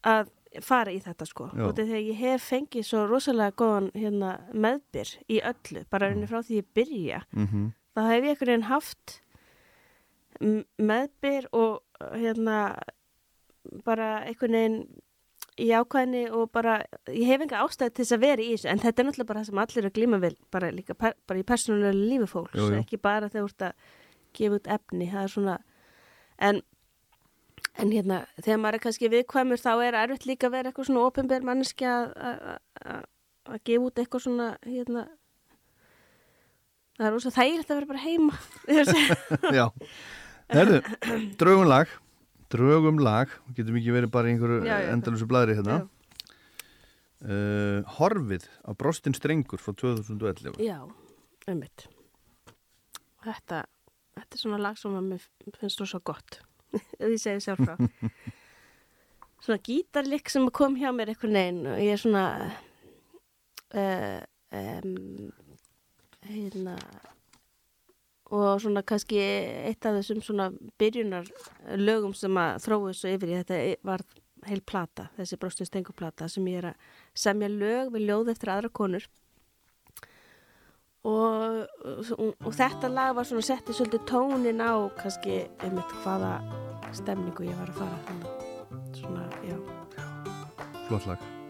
Speaker 2: að fara í þetta sko. Þegar ég hef fengið svo rosalega góðan hérna, meðbyr í öllu, bara
Speaker 1: Mm.
Speaker 2: rauninni frá því ég byrja.
Speaker 1: Mm
Speaker 2: þá hef ég einhvern veginn haft meðbyr og hérna bara einhvern veginn í ákvæðinni og bara ég hef enga ástæði til þess að vera í þessu en þetta er náttúrulega bara það sem allir er að glíma við bara líka bara í persónulega lífi fólks
Speaker 1: Jú, jú.
Speaker 2: ekki bara þegar þú ert að gefa út efni það er svona en, en hérna þegar maður er kannski viðkvæmur þá er erfitt líka að vera eitthvað svona ofinber manneski að að- gefa út eitthvað svona hérna það er rosa þægilegt að vera bara heima [LAUGHS]
Speaker 1: Já, herðu, draugum lag draugum lag, getum ekki verið bara í einhverju endalusu blæri hérna uh, Horfið á Brostin Strengur frá 2011
Speaker 2: Já, einmitt. Þetta, þetta er svona lag sem mér finnst þú svo gott. [LAUGHS] Ef ég segi sjálf frá. [LAUGHS] svona gítarlik sem kom hjá mér einhvern veginn og ég er svona uh, um, hérna og svona kannski eitt af þessum svona byrjunar lögum sem að þróu svo yfir í þetta var heil plata, þessi bróstin stenguplata sem ég er að semja lög við ljóð eftir aðra konur. Og, og, og þetta lag var svona setti svolítið tónin á kannski einmitt hvaða stemningu ég var að fara þannig svona, já.
Speaker 1: Flott lag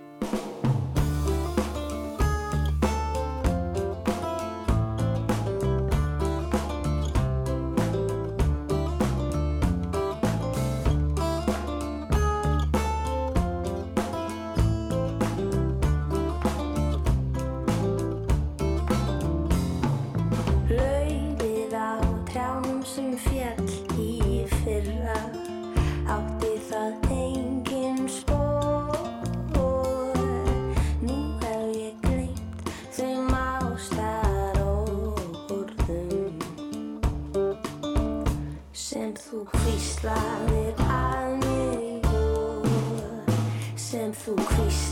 Speaker 4: sem þú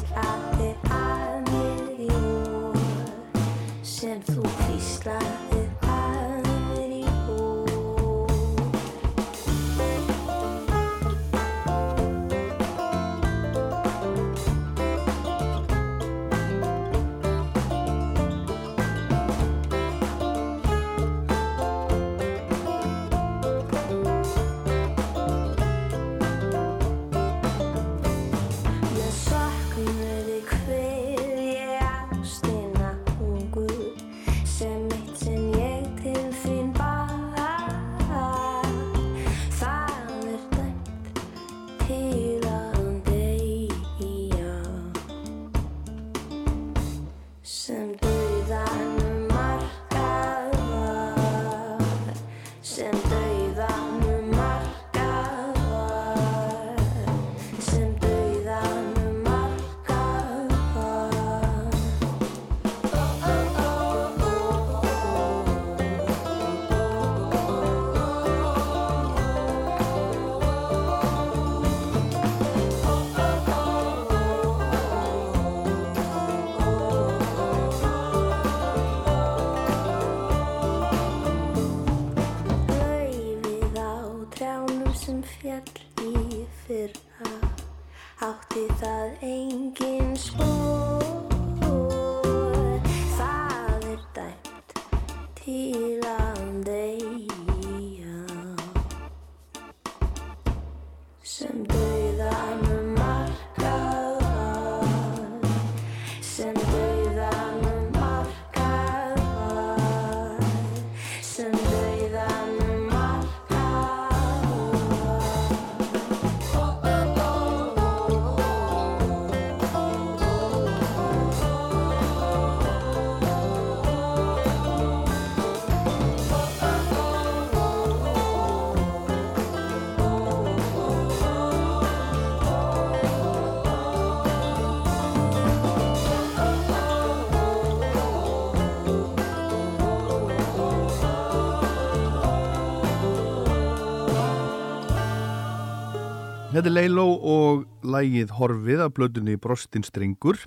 Speaker 1: Þetta er Leiló og lægið Horfið af blöðunni Brostin Strengur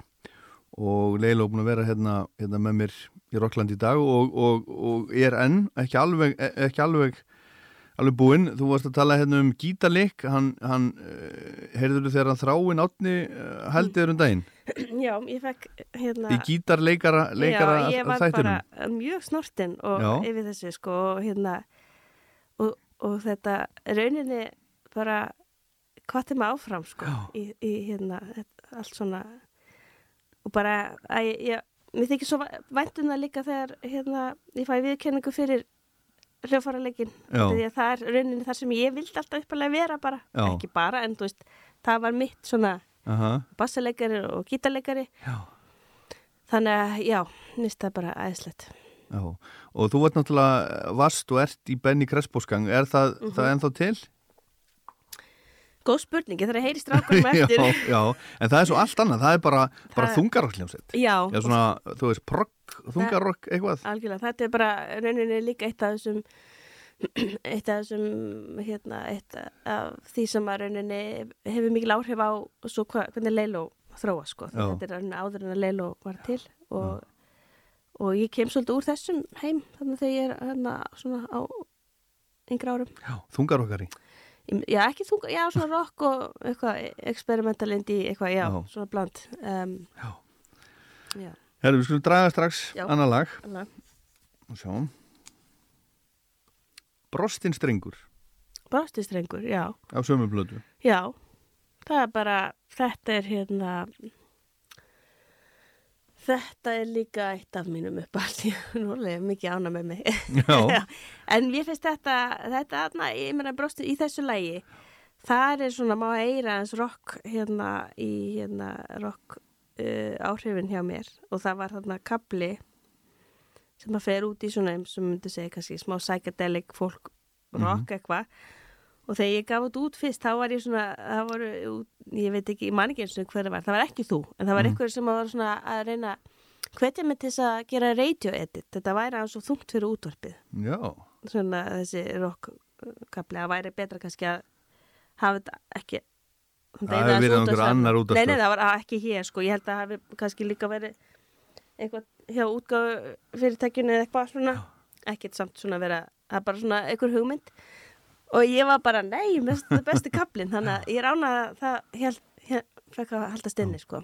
Speaker 1: og Leiló er búin að vera hérna, hérna með mér í Rokkland í dag og, og, og er enn ekki alveg, ekki alveg alveg búinn. Þú varst að tala hérna um gítarleik, hann, hann uh, heyrður þú þegar hann þráin átni uh, heldur um daginn
Speaker 2: Já, ég fekk hérna
Speaker 1: í gítarleikara leikara
Speaker 2: Já, ég var
Speaker 1: þættunum.
Speaker 2: bara mjög snortin og
Speaker 1: Já.
Speaker 2: yfir þessu sko og hérna og, og þetta rauninni bara hvati mig áfram sko í, í hérna allt svona og bara að ég, ég mér þykir svo væntum það líka þegar hérna ég fæ viðkenningu fyrir hljófaraleikin
Speaker 1: Já.
Speaker 2: því að það er rauninni þar sem ég vildi alltaf uppalega vera bara,
Speaker 1: Já.
Speaker 2: ekki bara en þú veist, það var mitt svona
Speaker 1: Aha,
Speaker 2: bassaleikari og gítarleikari
Speaker 1: já,
Speaker 2: þannig að já, nýst það bara æðislegt
Speaker 1: já. Og þú ert náttúrulega vast og ert í Benny Krespósgang. Er það,
Speaker 2: Mhm.
Speaker 1: það ennþá til?
Speaker 2: Góð spurning, ég þarf að heyri strákunum [LAUGHS]
Speaker 1: já,
Speaker 2: eftir
Speaker 1: já, en það er svo allt annað, það er bara, bara þungarokkljómsett.
Speaker 2: Já,
Speaker 1: Já, svona, þú veist, progg, þungarokk, eitthvað.
Speaker 2: algjörlega, þetta er bara rauninni líka eitt af þessum [CLEARS THROAT] eitt af þessum hérna, eitt af því sem að rauninni hefur mikil áhrif á svo hva, hvernig Leiló þróa sko,
Speaker 1: Já.
Speaker 2: þetta er rauninni áður en að Leiló var til og, og ég kem svolítið úr þessum heim þannig þegar ég er hérna svona á yngra árum
Speaker 1: Já, þungarokkari.
Speaker 2: Já, ekki þunga, já, svona rock og eitthvað experimental indie, eitthvað, já,
Speaker 1: Já.
Speaker 2: svona bland um,
Speaker 1: Já.
Speaker 2: Já,
Speaker 1: Herru, við skulum draga strax annar lag og sjá. Brostin strengur
Speaker 2: Brostistrengur, já
Speaker 1: af sömu blödu.
Speaker 2: Já, það er bara, þetta er hérna, þetta er líka eitt af mínum uppáhaldi, nú er ég mikið ána með mig. [LAUGHS] En mér finnst þetta, þetta, na, ég meina brosti í þessu lægi, það er svona, má eira hans rock hérna í hérna rock uh, áhrifin hjá mér. Og það var þarna kapli sem að fer út í svona eins og myndi segja kannski smá psychedelic folk rock eitthvað og þegar ég gaf þetta út fyrst þá var ég svona, það voru, ég veit ekki, ég man ekki eins og hver það var, það var ekki þú en það var
Speaker 1: Mm.
Speaker 2: einhver sem var svona að reyna mig til þess að gera radio edit. Þetta væri aðeins svo þungt fyrir útvarpið.
Speaker 1: Já,
Speaker 2: svona þessi rock kapli, það væri betra kannski að hafa þetta ekki
Speaker 1: Það hefði verið einhver annar útvarpsstöð.
Speaker 2: Nei, nei, það var ekki hér sko, ég held að það hafi kannski líka verið eitthvað hjá útgáfu fyrirtækjunu eða eitthvað svona. Ekkert samt svona vera, það er bara svona einhver hugmynd og ég var bara, nei, mest, besti kaplinn þannig að ég rána að það held, held, fekk að halda stinni sko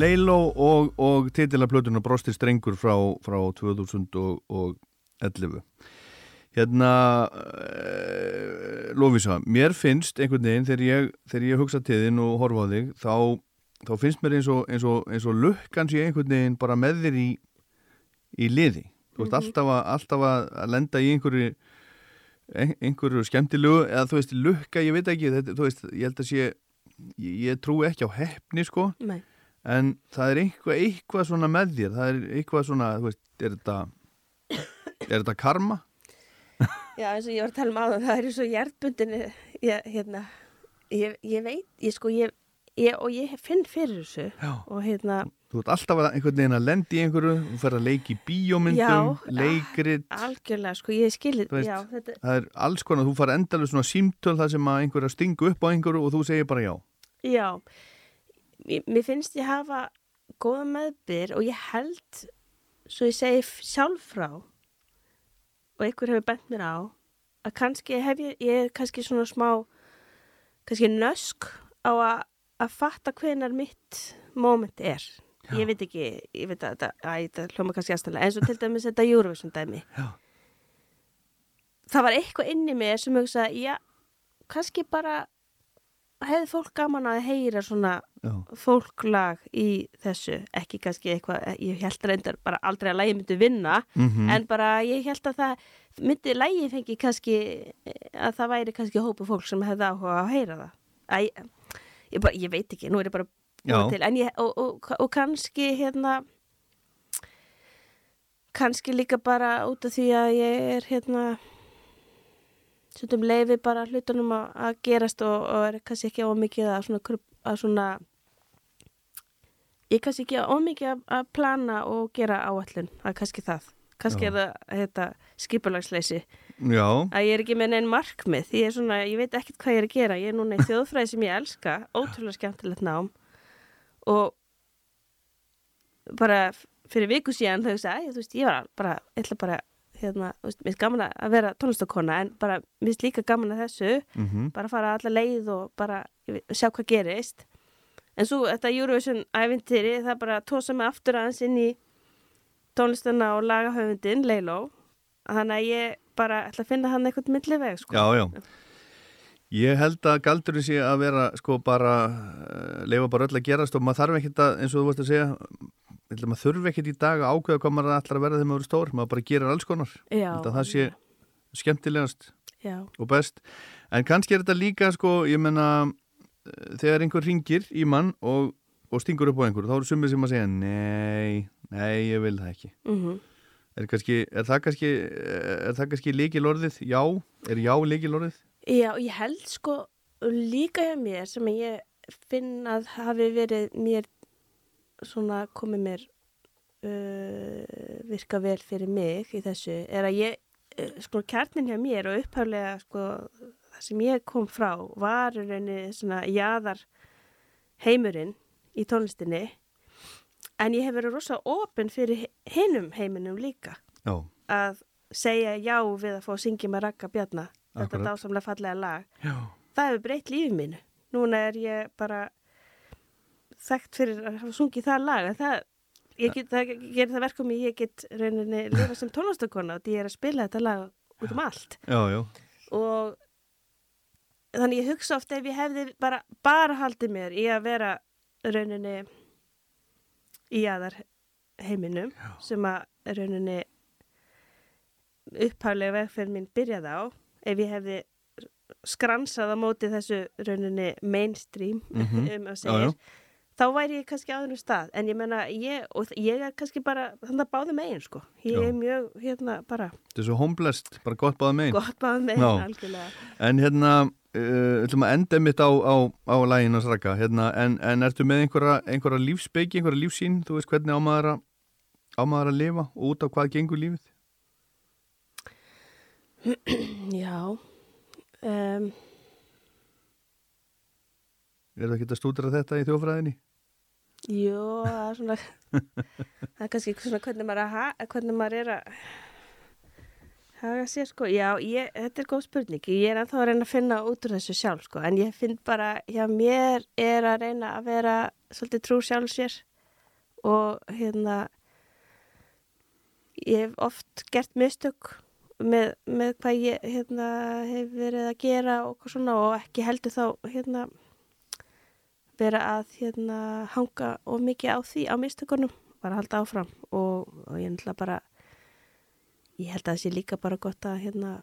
Speaker 1: Leiló og, og titilaplötuna Brostir strengur frá, frá 2011 Hérna uh, Lófísa, mér finnst einhvern veginn þegar ég, þegar ég hugsa til þinn og horfa á þig þá, þá finnst mér eins og, eins og, eins og lukkans ég einhvern veginn bara með þér í, í liði. Þú veist alltaf, að, alltaf að lenda í einhverju ein- einhverju skemmtilegu eða þú veist lukka, ég veit ekki þetta, þú veist, ég held að sé ég, ég trúi ekki á heppni sko.
Speaker 2: Nei.
Speaker 1: En það er eitthvað, eitthvað svona með þér það er eitthvað svona, þú veist, er þetta er þetta karma?
Speaker 2: Já, eins og ég var að tala um áðan, það er svo hjertbundin, ég, hérna, ég, ég veit, ég sko, ég, ég, og ég finn fyrir þessu
Speaker 1: Já.
Speaker 2: og hérna,
Speaker 1: Þú ert alltaf að einhvern veginn að lendi í einhverju þú fer að leiki í bíómyndum,
Speaker 2: Já.
Speaker 1: leikrit
Speaker 2: algjörlega, sko, ég skilir, já, þetta,
Speaker 1: það er alls konar, þú far endalur svona símtöl þar sem að einhverja stingu upp á einhverju og þú segir bara já
Speaker 2: já, mér, finnst ég hafa góða meðbyr og ég held, svo ég segi sjálf frá og einhver hefur bent mér á, að kannski hef ég, ég er kannski svona smá, kannski nösk á að, að fatta hvenar mitt moment er. Ég veit ekki, ég veit að þetta, hljóma kannski aðstæðlega, eins og til dæmis þetta Eurovision dæmi.
Speaker 1: Já.
Speaker 2: Það var eitthvað inn í mér sem hugsa, já, kannski bara hefði fólk gaman að heyra svona
Speaker 1: Já,
Speaker 2: fólklag í þessu, ekki kannski eitthvað, ég held reyndar bara aldrei að lægi myndi vinna,
Speaker 1: Mhm.
Speaker 2: en bara ég held að það myndi lægi fengi kannski, að það væri kannski hópu fólk sem hefði áhuga að heyra það. Æ, ég, bara, ég veit ekki, nú er ég bara til, ég, og, og, og kannski hérna, kannski líka bara út af því að ég er hérna, stundum leifi bara hlutunum að, gerast og, og er kannski ekki ómikið að svona, að svona ég kannski ekki ómikið að, plana og gera áallun, það er kannski það. Kannski
Speaker 1: Já.
Speaker 2: er það þetta, skipulagsleysi.
Speaker 1: Já,
Speaker 2: að ég er ekki með neinn markmið. Ég svona, ég veit ekkert hvað ég er að gera. Ég er núna í þjóðfræði sem ég elska. Ótrúlega skemmtilegt nám. Og bara fyrir viku síðan þau sagði, þú veist, ég var bara ég ætla bara, hérna, veist, mér er gaman að vera tónlistakona en bara, mér er líka gaman að þessu
Speaker 1: mhm,
Speaker 2: bara fara alla leið og bara sjá hvað gerist. En svo þetta Eurovision ævintýri það bara tósa mig aftur aðeins inn í tónlistana og lagahöfundin Leiló, þannig að ég bara ætla að finna hann eitthvað milliveg sko.
Speaker 1: já, já. Ég held að galdurinn sé að vera sko bara, uh, leifa bara öll að gerast og maður þarf ekkert að, eins og þú vorst að segja maður þurfi ekkert í dag að ákveða hvað maður ætlar að vera þegar maður er stór, maður bara gerir alls konar.
Speaker 2: Já,
Speaker 1: það sé skemmtilegast
Speaker 2: já,
Speaker 1: og best. En kannski er þetta líka sko ég menna eh, þegar einhver ringir í mann og, og stingur upp á einhver þá eru sumið sem að segja nei, nei ég vil það ekki.
Speaker 2: Mm
Speaker 1: er, kannski, er það kannski er það kannski líkilorðið, já. Er já líkilorðið?
Speaker 2: já, ég held sko líka hjá mér sem ég finn að hafi verið mér svona komið mér uh, virka vel fyrir mig í þessu er að ég, uh, sko kjarnin hjá mér og upphaflega sko það sem ég kom frá var rauninni svona jaðar heimurinn í tónlistinni en ég hef verið rosa opinn fyrir hinum heiminum líka
Speaker 1: Já,
Speaker 2: að segja já við að fá að syngja með Ragga Bjarna þetta
Speaker 1: Akkurat.
Speaker 2: dásamlega fallega lag
Speaker 1: já,
Speaker 2: það hefur breytt lífið mínu. Núna er ég bara þekkt fyrir að hafa sungið það lag. en Það, ég get, það gerir það verkum ég get rauninni lifa sem tónlistakona og því ég er að spila þetta lag út um allt.
Speaker 1: já, já
Speaker 2: Og þannig ég hugsa oft ef ég hefði bara, bara haldið mér í að vera rauninni í aðar heiminum
Speaker 1: Já.
Speaker 2: sem að rauninni upphæflega vegferð mín byrjaði á ef ég hefði skransað á móti þessu rauninni mainstream
Speaker 1: Mhm.
Speaker 2: um að segja. Þá væri ég kannski á þennum stað en ég menna ég, ég er kannski bara þannig að báði megin sko ég
Speaker 1: Já.
Speaker 2: er mjög hérna bara
Speaker 1: Þetta er svo homeblest, bara gott báða megin
Speaker 2: gott báði megin
Speaker 1: Já.
Speaker 2: algjörlega
Speaker 1: En hérna, uh, ætlum að enda mitt á, á, á lægin að sraka hérna, en, en ertu með einhverja, einhverja lífsbeiki, einhverja lífsín þú veist hvernig ámaður að ámaður að lifa og út á hvað gengur lífið [CLEARS THROAT]
Speaker 2: Já. Um,
Speaker 1: Er það ekki að stúdra þetta í þjófræðinni?
Speaker 2: Jó, það er svona, það er kannski svona hvernig maður, að hvernig maður er að haga sér sko. Já, ég, þetta er góð spurning. Ég er ennþá að reyna að finna út úr þessu sjálf sko. En ég finn bara, já, mér er að reyna að vera svolítið trú sjálf sér og hérna, ég hef oft gert mistök með, með hvað ég hérna, hef verið að gera og, svona, og ekki heldur þá hérna, vera að hérna, hanga og mikið á því á mistökunum, bara halda áfram og, og ég ætla bara ég held að það sé líka bara gott að hérna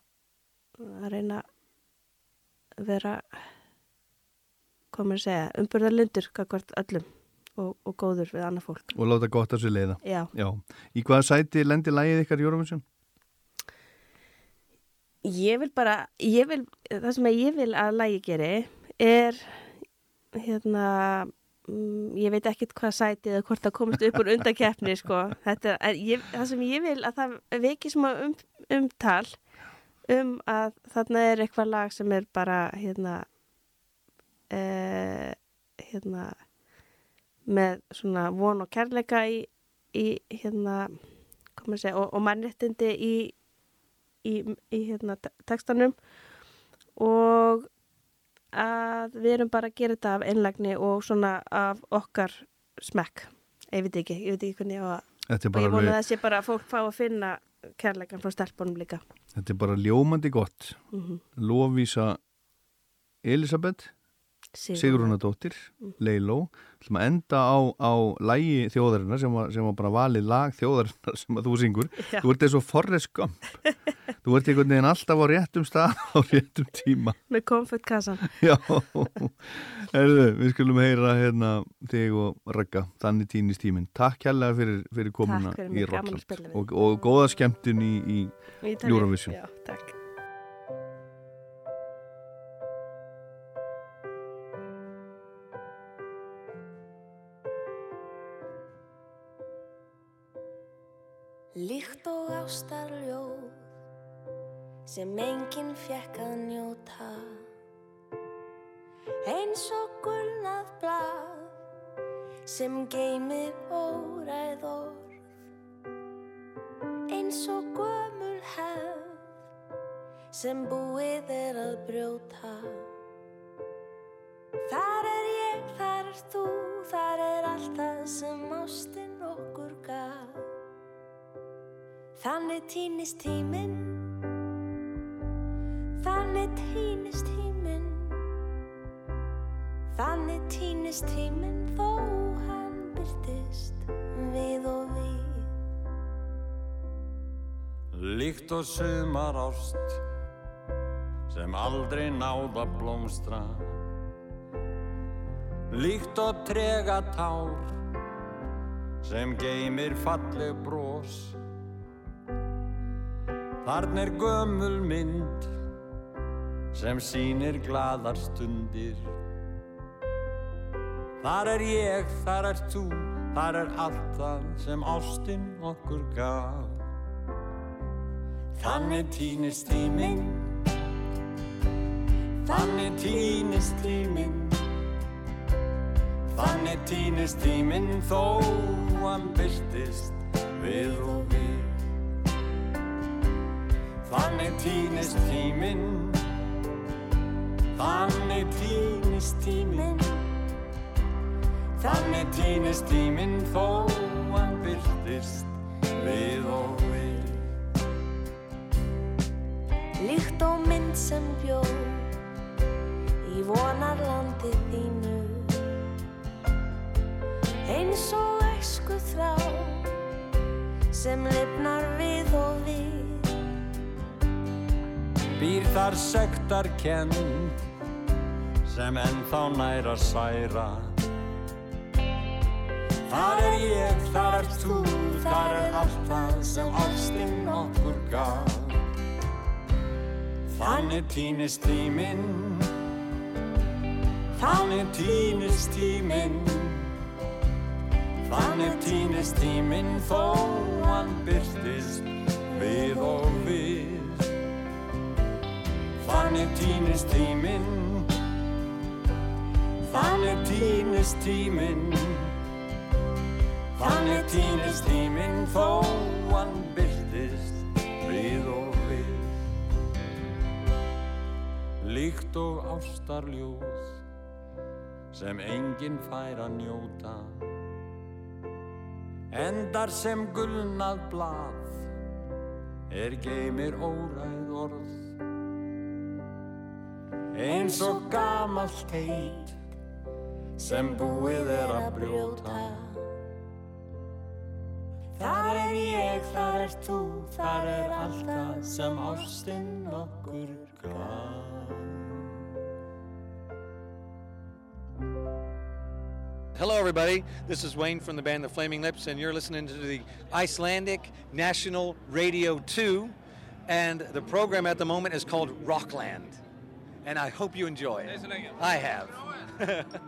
Speaker 2: að reyna að vera komur að segja, umburðarlindur kakvart öllum og, og góður við annað fólk.
Speaker 1: Og láta gott að sér leiða.
Speaker 2: Já,
Speaker 1: Já. Í hvaða sæti lendir lægið ykkar Eurovision?
Speaker 2: ég vil bara ég vil, það sem ég vil að lægi geri er hérna mm, ég veit ekkert hvað sæti eða hvort það komist upp úr undakeppni sko. Það sem ég vil að það veki um, umtal um að þarna er eitthvað lag sem er bara hérna uh, hérna með svona von og kærleika í, í hérna segja, og, og mannréttindi í í, í hérna, te- textanum og að við erum bara að gera þetta af einlagni og svona af okkar smekk. Ég veit ekki, ég veit ekki hvernig ég
Speaker 1: er
Speaker 2: og
Speaker 1: bara,
Speaker 2: ég vona
Speaker 1: alveg,
Speaker 2: sé bara að fólk fá að finna kærleikan frá stelpunum líka.
Speaker 1: Þetta er bara ljómandi gott.
Speaker 2: mm
Speaker 1: Lofísa Elisabeth, Sigrúnadóttir, Leiló. Það að enda á, á lægi þjóðarinnar sem var, sem var bara valið lag þjóðarinnar sem að þú syngur.
Speaker 2: Já.
Speaker 1: Þú ert eins og Forrest Gump. [LAUGHS] þú ert einhvern veginn alltaf á réttum stað [LAUGHS] á réttum tíma.
Speaker 2: með konfettkassan [LAUGHS]
Speaker 1: Já, Herðu, við skulum heyra hérna þig og Ragga, þannig týnist tíminn. Takk kærlega fyrir, fyrir komuna
Speaker 2: fyrir
Speaker 1: í
Speaker 2: við
Speaker 1: og, og góða skemmtun í, í
Speaker 2: Í.
Speaker 1: Eurovision.
Speaker 2: Já, takk
Speaker 4: ástarljóð sem enginn fekk að njóta. Eins og gulnað blað sem geymir óræð orð. Eins og gömul hefð sem búið er að brjóta. Þar er ég, þar er þú, þar er allt það sem ástin okkur Þannig týnist tíminn. Þannig týnist tíminn. Þannig týnist tíminn þó hann byrtist við og við.
Speaker 7: Líkt og sumar ást sem aldrei náða blómstra. Líkt og trega tár sem geymir falleg brós Þarna er gömul mynd sem sýnir gladar stundir. Þar er ég, þar er þú, þar er allt það sem ástin okkur gaf. Þannig týnist tíminn. Þannig týnist tíminn. Þannig týnist tíminn þó hann byrtist við og við Þannig týnist tíminn. Þannig týnist tíminn. Þannig týnist tíminn þó hann byrtist við og við.
Speaker 4: Líkt og mynd sem bjó í vonarlandi þínu. Eins og æsku þrá sem lifnar við og við
Speaker 7: Býr þar sektar kend sem ennþá nær að særa. Þar er ég, þar er þú, þar er allt það sem ástin okkur gaf. Þannig týnist tíminn Þannig týnist tíminn. Þannig týnist tíminn þó hann byrtist við og við Þannig týnist tíminn. Þannig týnist tíminn. Þannig týnist tíminn þó hann byrtist við og við. Líkt og ástarljóð sem enginn fær að njóta. Endar sem gulnað blað er geymir óræð orð eins og gamalt heit sem búið er að brjóta Þar er ég, þar er þú, þar er allt það sem ástinn okkur gaf
Speaker 3: Hello, everybody. This is Wayne from the band The Flaming Lips, and you're listening to the Icelandic National Radio 2. And the program at the moment is called Rockland. And I hope you enjoy it. I have. [LAUGHS]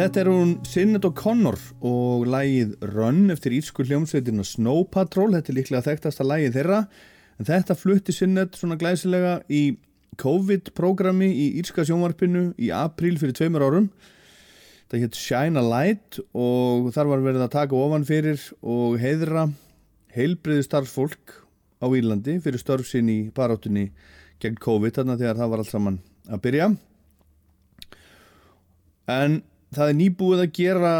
Speaker 1: Þetta er hún Sinnet O'Connor og lægið Run eftir írsku hljómsveitina Snow Patrol, þetta er líklega þekktasta lægið þeirra. En þetta flutti Sinnet svona glæsilega í COVID-programmi í írska sjónvarpinu í apríl fyrir tveimur árum. Það hétt Shine a Light og þar var verið að taka ofan fyrir og heiðra heilbriði starfsfólk á Írlandi fyrir störf sinn í baráttunni gegn COVID þarna þegar það var allt saman að byrja. En það er nýbúið að gera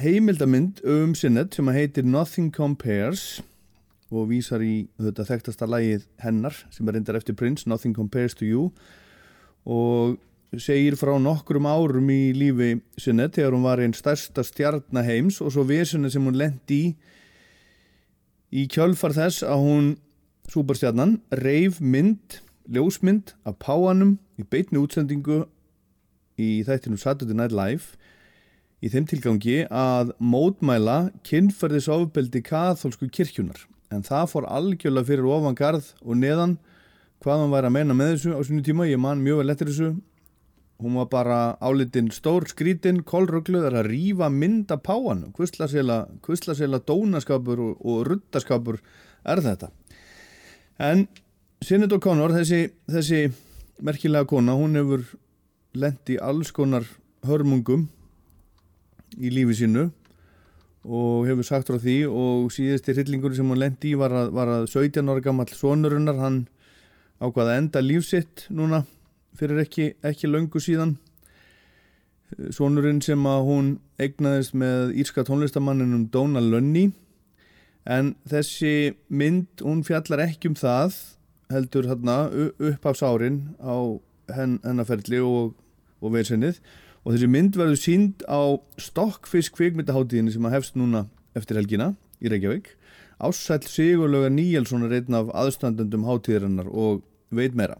Speaker 1: heimildamind um sinnet sem að heitir Nothing Compares og vísar í þetta þekktasta lægið hennar sem er reyndar eftir Prince, Nothing Compares to You og segir frá nokkrum árum í lífi sinnet þegar hún var einn stærsta stjarnaheims og svo vesuna sem hún lendi í í kjölfar þess að hún superstjarnan reif mynd, ljósmynd af páanum í beitni útsendingu í þættinum Saturday Night Live í þeim tilgangi að mótmæla kynferðisofbeldi katholsku kirkjunar en það fór algjörlega fyrir ofan garð og neðan hvað hann væri að meina með þessu á svona tíma, ég man mjög vel eftir þessu. Hún var bara álitinn stór skrítin, kolrugluð að rífa mynda páan kvistlasela dónaskapur og, og ruttaskapur er þetta. En Sinead O'Connor þessi, þessi merkilega kona, hún hefur lendi alls konar hörmungum í lífi sínu og hefur sagt frá því og síðusti hryllingur sem hún lendi í var að, var að 17 ára gammal sonurinnar hann ákvaða enda lífsitt núna fyrir ekki, ekki löngu síðan. Sonurinn sem að hún egnaðist með írska tónlistamanninum Donald Lunny en þessi mynd hún fjallar ekki um það heldur hérna uppafsárin á hennaferli og, og veilsennið og þessi mynd verður sínd á Stokkfisk kvikmyndaháttíðinni sem að hefst núna eftir helgina í Reykjavík Ássæll Sigurlauga Níelsson er einn af aðstandendum háttíðarinnar og veit meira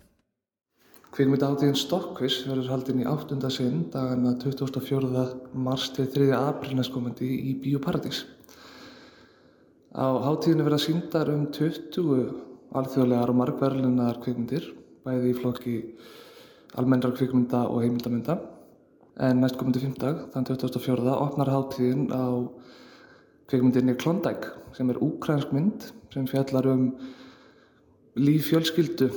Speaker 8: Kvikmyndaháttíðin Stokkfisk verður haldinn í áttunda sinn dagana 24. mars til 3. april næstkomandi í Bíóparadís Á háttíðinni verða síndar um 20 alþjóðlegar og margverðlunar kvikmyndir bæði í flokki almennrar kvikmynda og heimildamynda en næstkomandi fymdag, þann 2004. opnar hátíðin á kveikmyndinni Klondike sem er úkrænsk mynd sem fjallar um líf fjölskyldu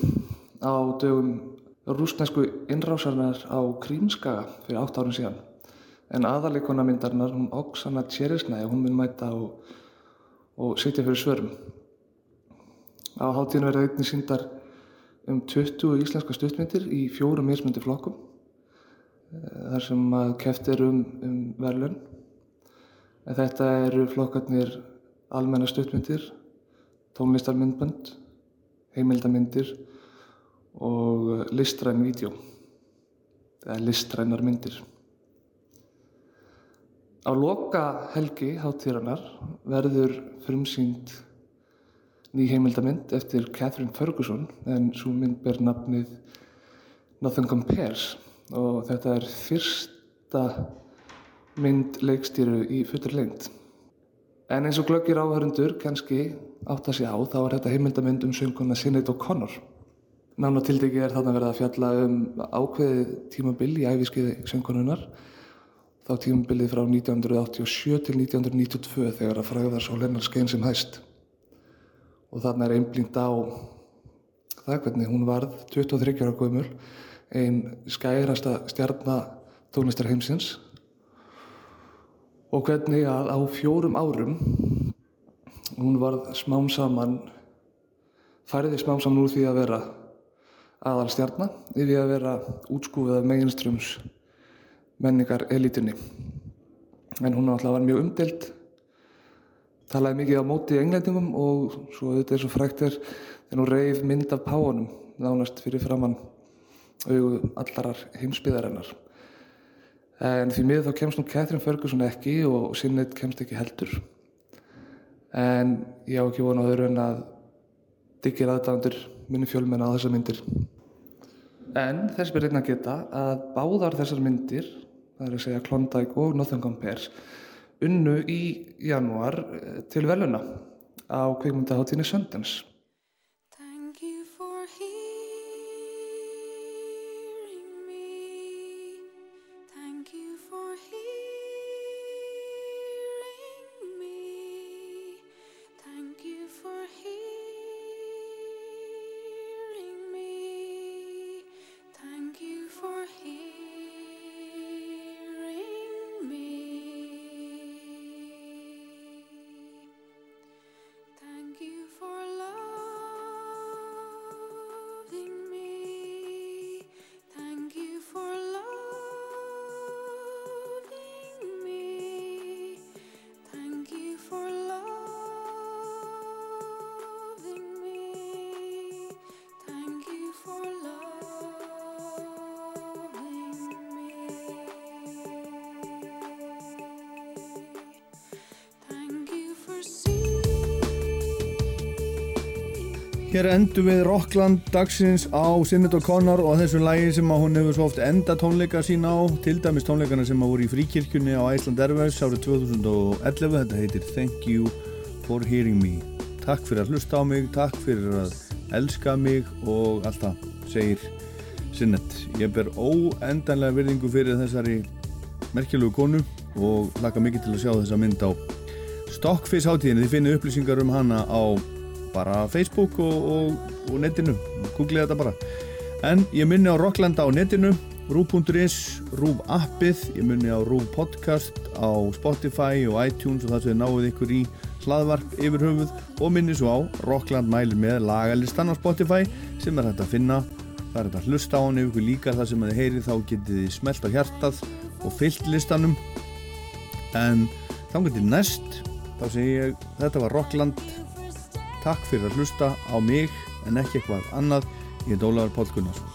Speaker 8: á dögum rúsnesku innrásarinnar á Krímskaga fyrir 8 árum síðan en aðalikona myndarinnar, hún Oksana Tjeresnæ hún mun mæta og, og sitja fyrir svörum á hátíðinu verða einnig síndar um 20 íslenska stuttmyndir í fjórum mismyndi flokkum þar sem að keft er um, um verðlun. Þetta eru flokkarnir almenna stuttmyndir, tónlistarmyndbönd, heimildamindir og listræn vídeo, eða listrænar myndir. Á loka helgi hátíðranar verður frumsýnd ný heimildamind eftir Catherine Ferguson en svo mynd ber nafnið Nothing Compares og þetta er fyrsta mynd leikstýru í fullur lengt. En eins og glöggir áhörundur kannski átt að sé á þá er þetta heimildamynd um sönguna Sinead O'Connor. Nána tildegi er þarna verið að fjalla um ákveðið tímabill í æfiskiði söngununar þá tímabilið frá 1987 til 1992 þegar að fræða svo lennar skein sem hæst. Og þarna er einblínt á það hvernig hún varð 23 ára gömul einn skærasta stjarnatónlistar heimsins. Og hvernig að á fjórum árum hún varð smám saman færiði smám saman úr því að vera aðal stjarnar yfir að vera útskúfið af meginströms menningar elitinni en hún alltaf var mjög umdelt talaði mikið á móti englendingum og svo þetta er svo frækt er þegar hún reið mynd af páanum nánast fyrir framann auðu allarar heimsbyðarinnar. En því miður þá kemst nú Catherine Ferguson ekki og Sinneit kemst ekki heldur. En ég á ekki vona öðru en að diggir aðdæmandur minni fjölmenna á þessar myndir. En þess ber einnig að geta að báðar þessar myndir, það er að segja Klondike og Nothing Compares, unnu í janúar eh, til veluna á kveikmyndaháttíðinni Sundance.
Speaker 3: Hér endur við Rockland dagsins á Sinnet og Conor og þessu lægi sem að hún hefur svo oft enda tónleika sína á til dæmis tónleikana sem að voru í fríkirkjunni á Æsland Airways árið 2011 þetta heitir Thank You for Hearing Me. Takk fyrir að hlusta á mig, takk fyrir að elska mig og allt það segir Sinnet Ég ber óendanlega virðingu fyrir þessari merkjulegu konu og hlaka mikið til að sjá þessa mynd á Stockfish hátíðinni, þið finnir upplýsingar um hana á bara Facebook og, og, og netinu, googlið þetta bara. En ég minni á Rocklanda á netinu rú.is, rúf appið. Ég minni á rúf podcast á Spotify og iTunes og það sem þið náðu ykkur í hlaðvarp yfir höfuð. Og minni svo á Rockland mælir með lagalistan á Spotify sem er hægt að finna. Það er hægt að hlusta á hann ef ykkur líka það sem þið heyri þá getið þið smelt á hjartað og fyllt listanum. En þá getur næst þá segi ég þetta var Rockland Takk fyrir að hlusta á mig en ekki eitthvað annað. Ég er Dólar Pál Gunnarsson.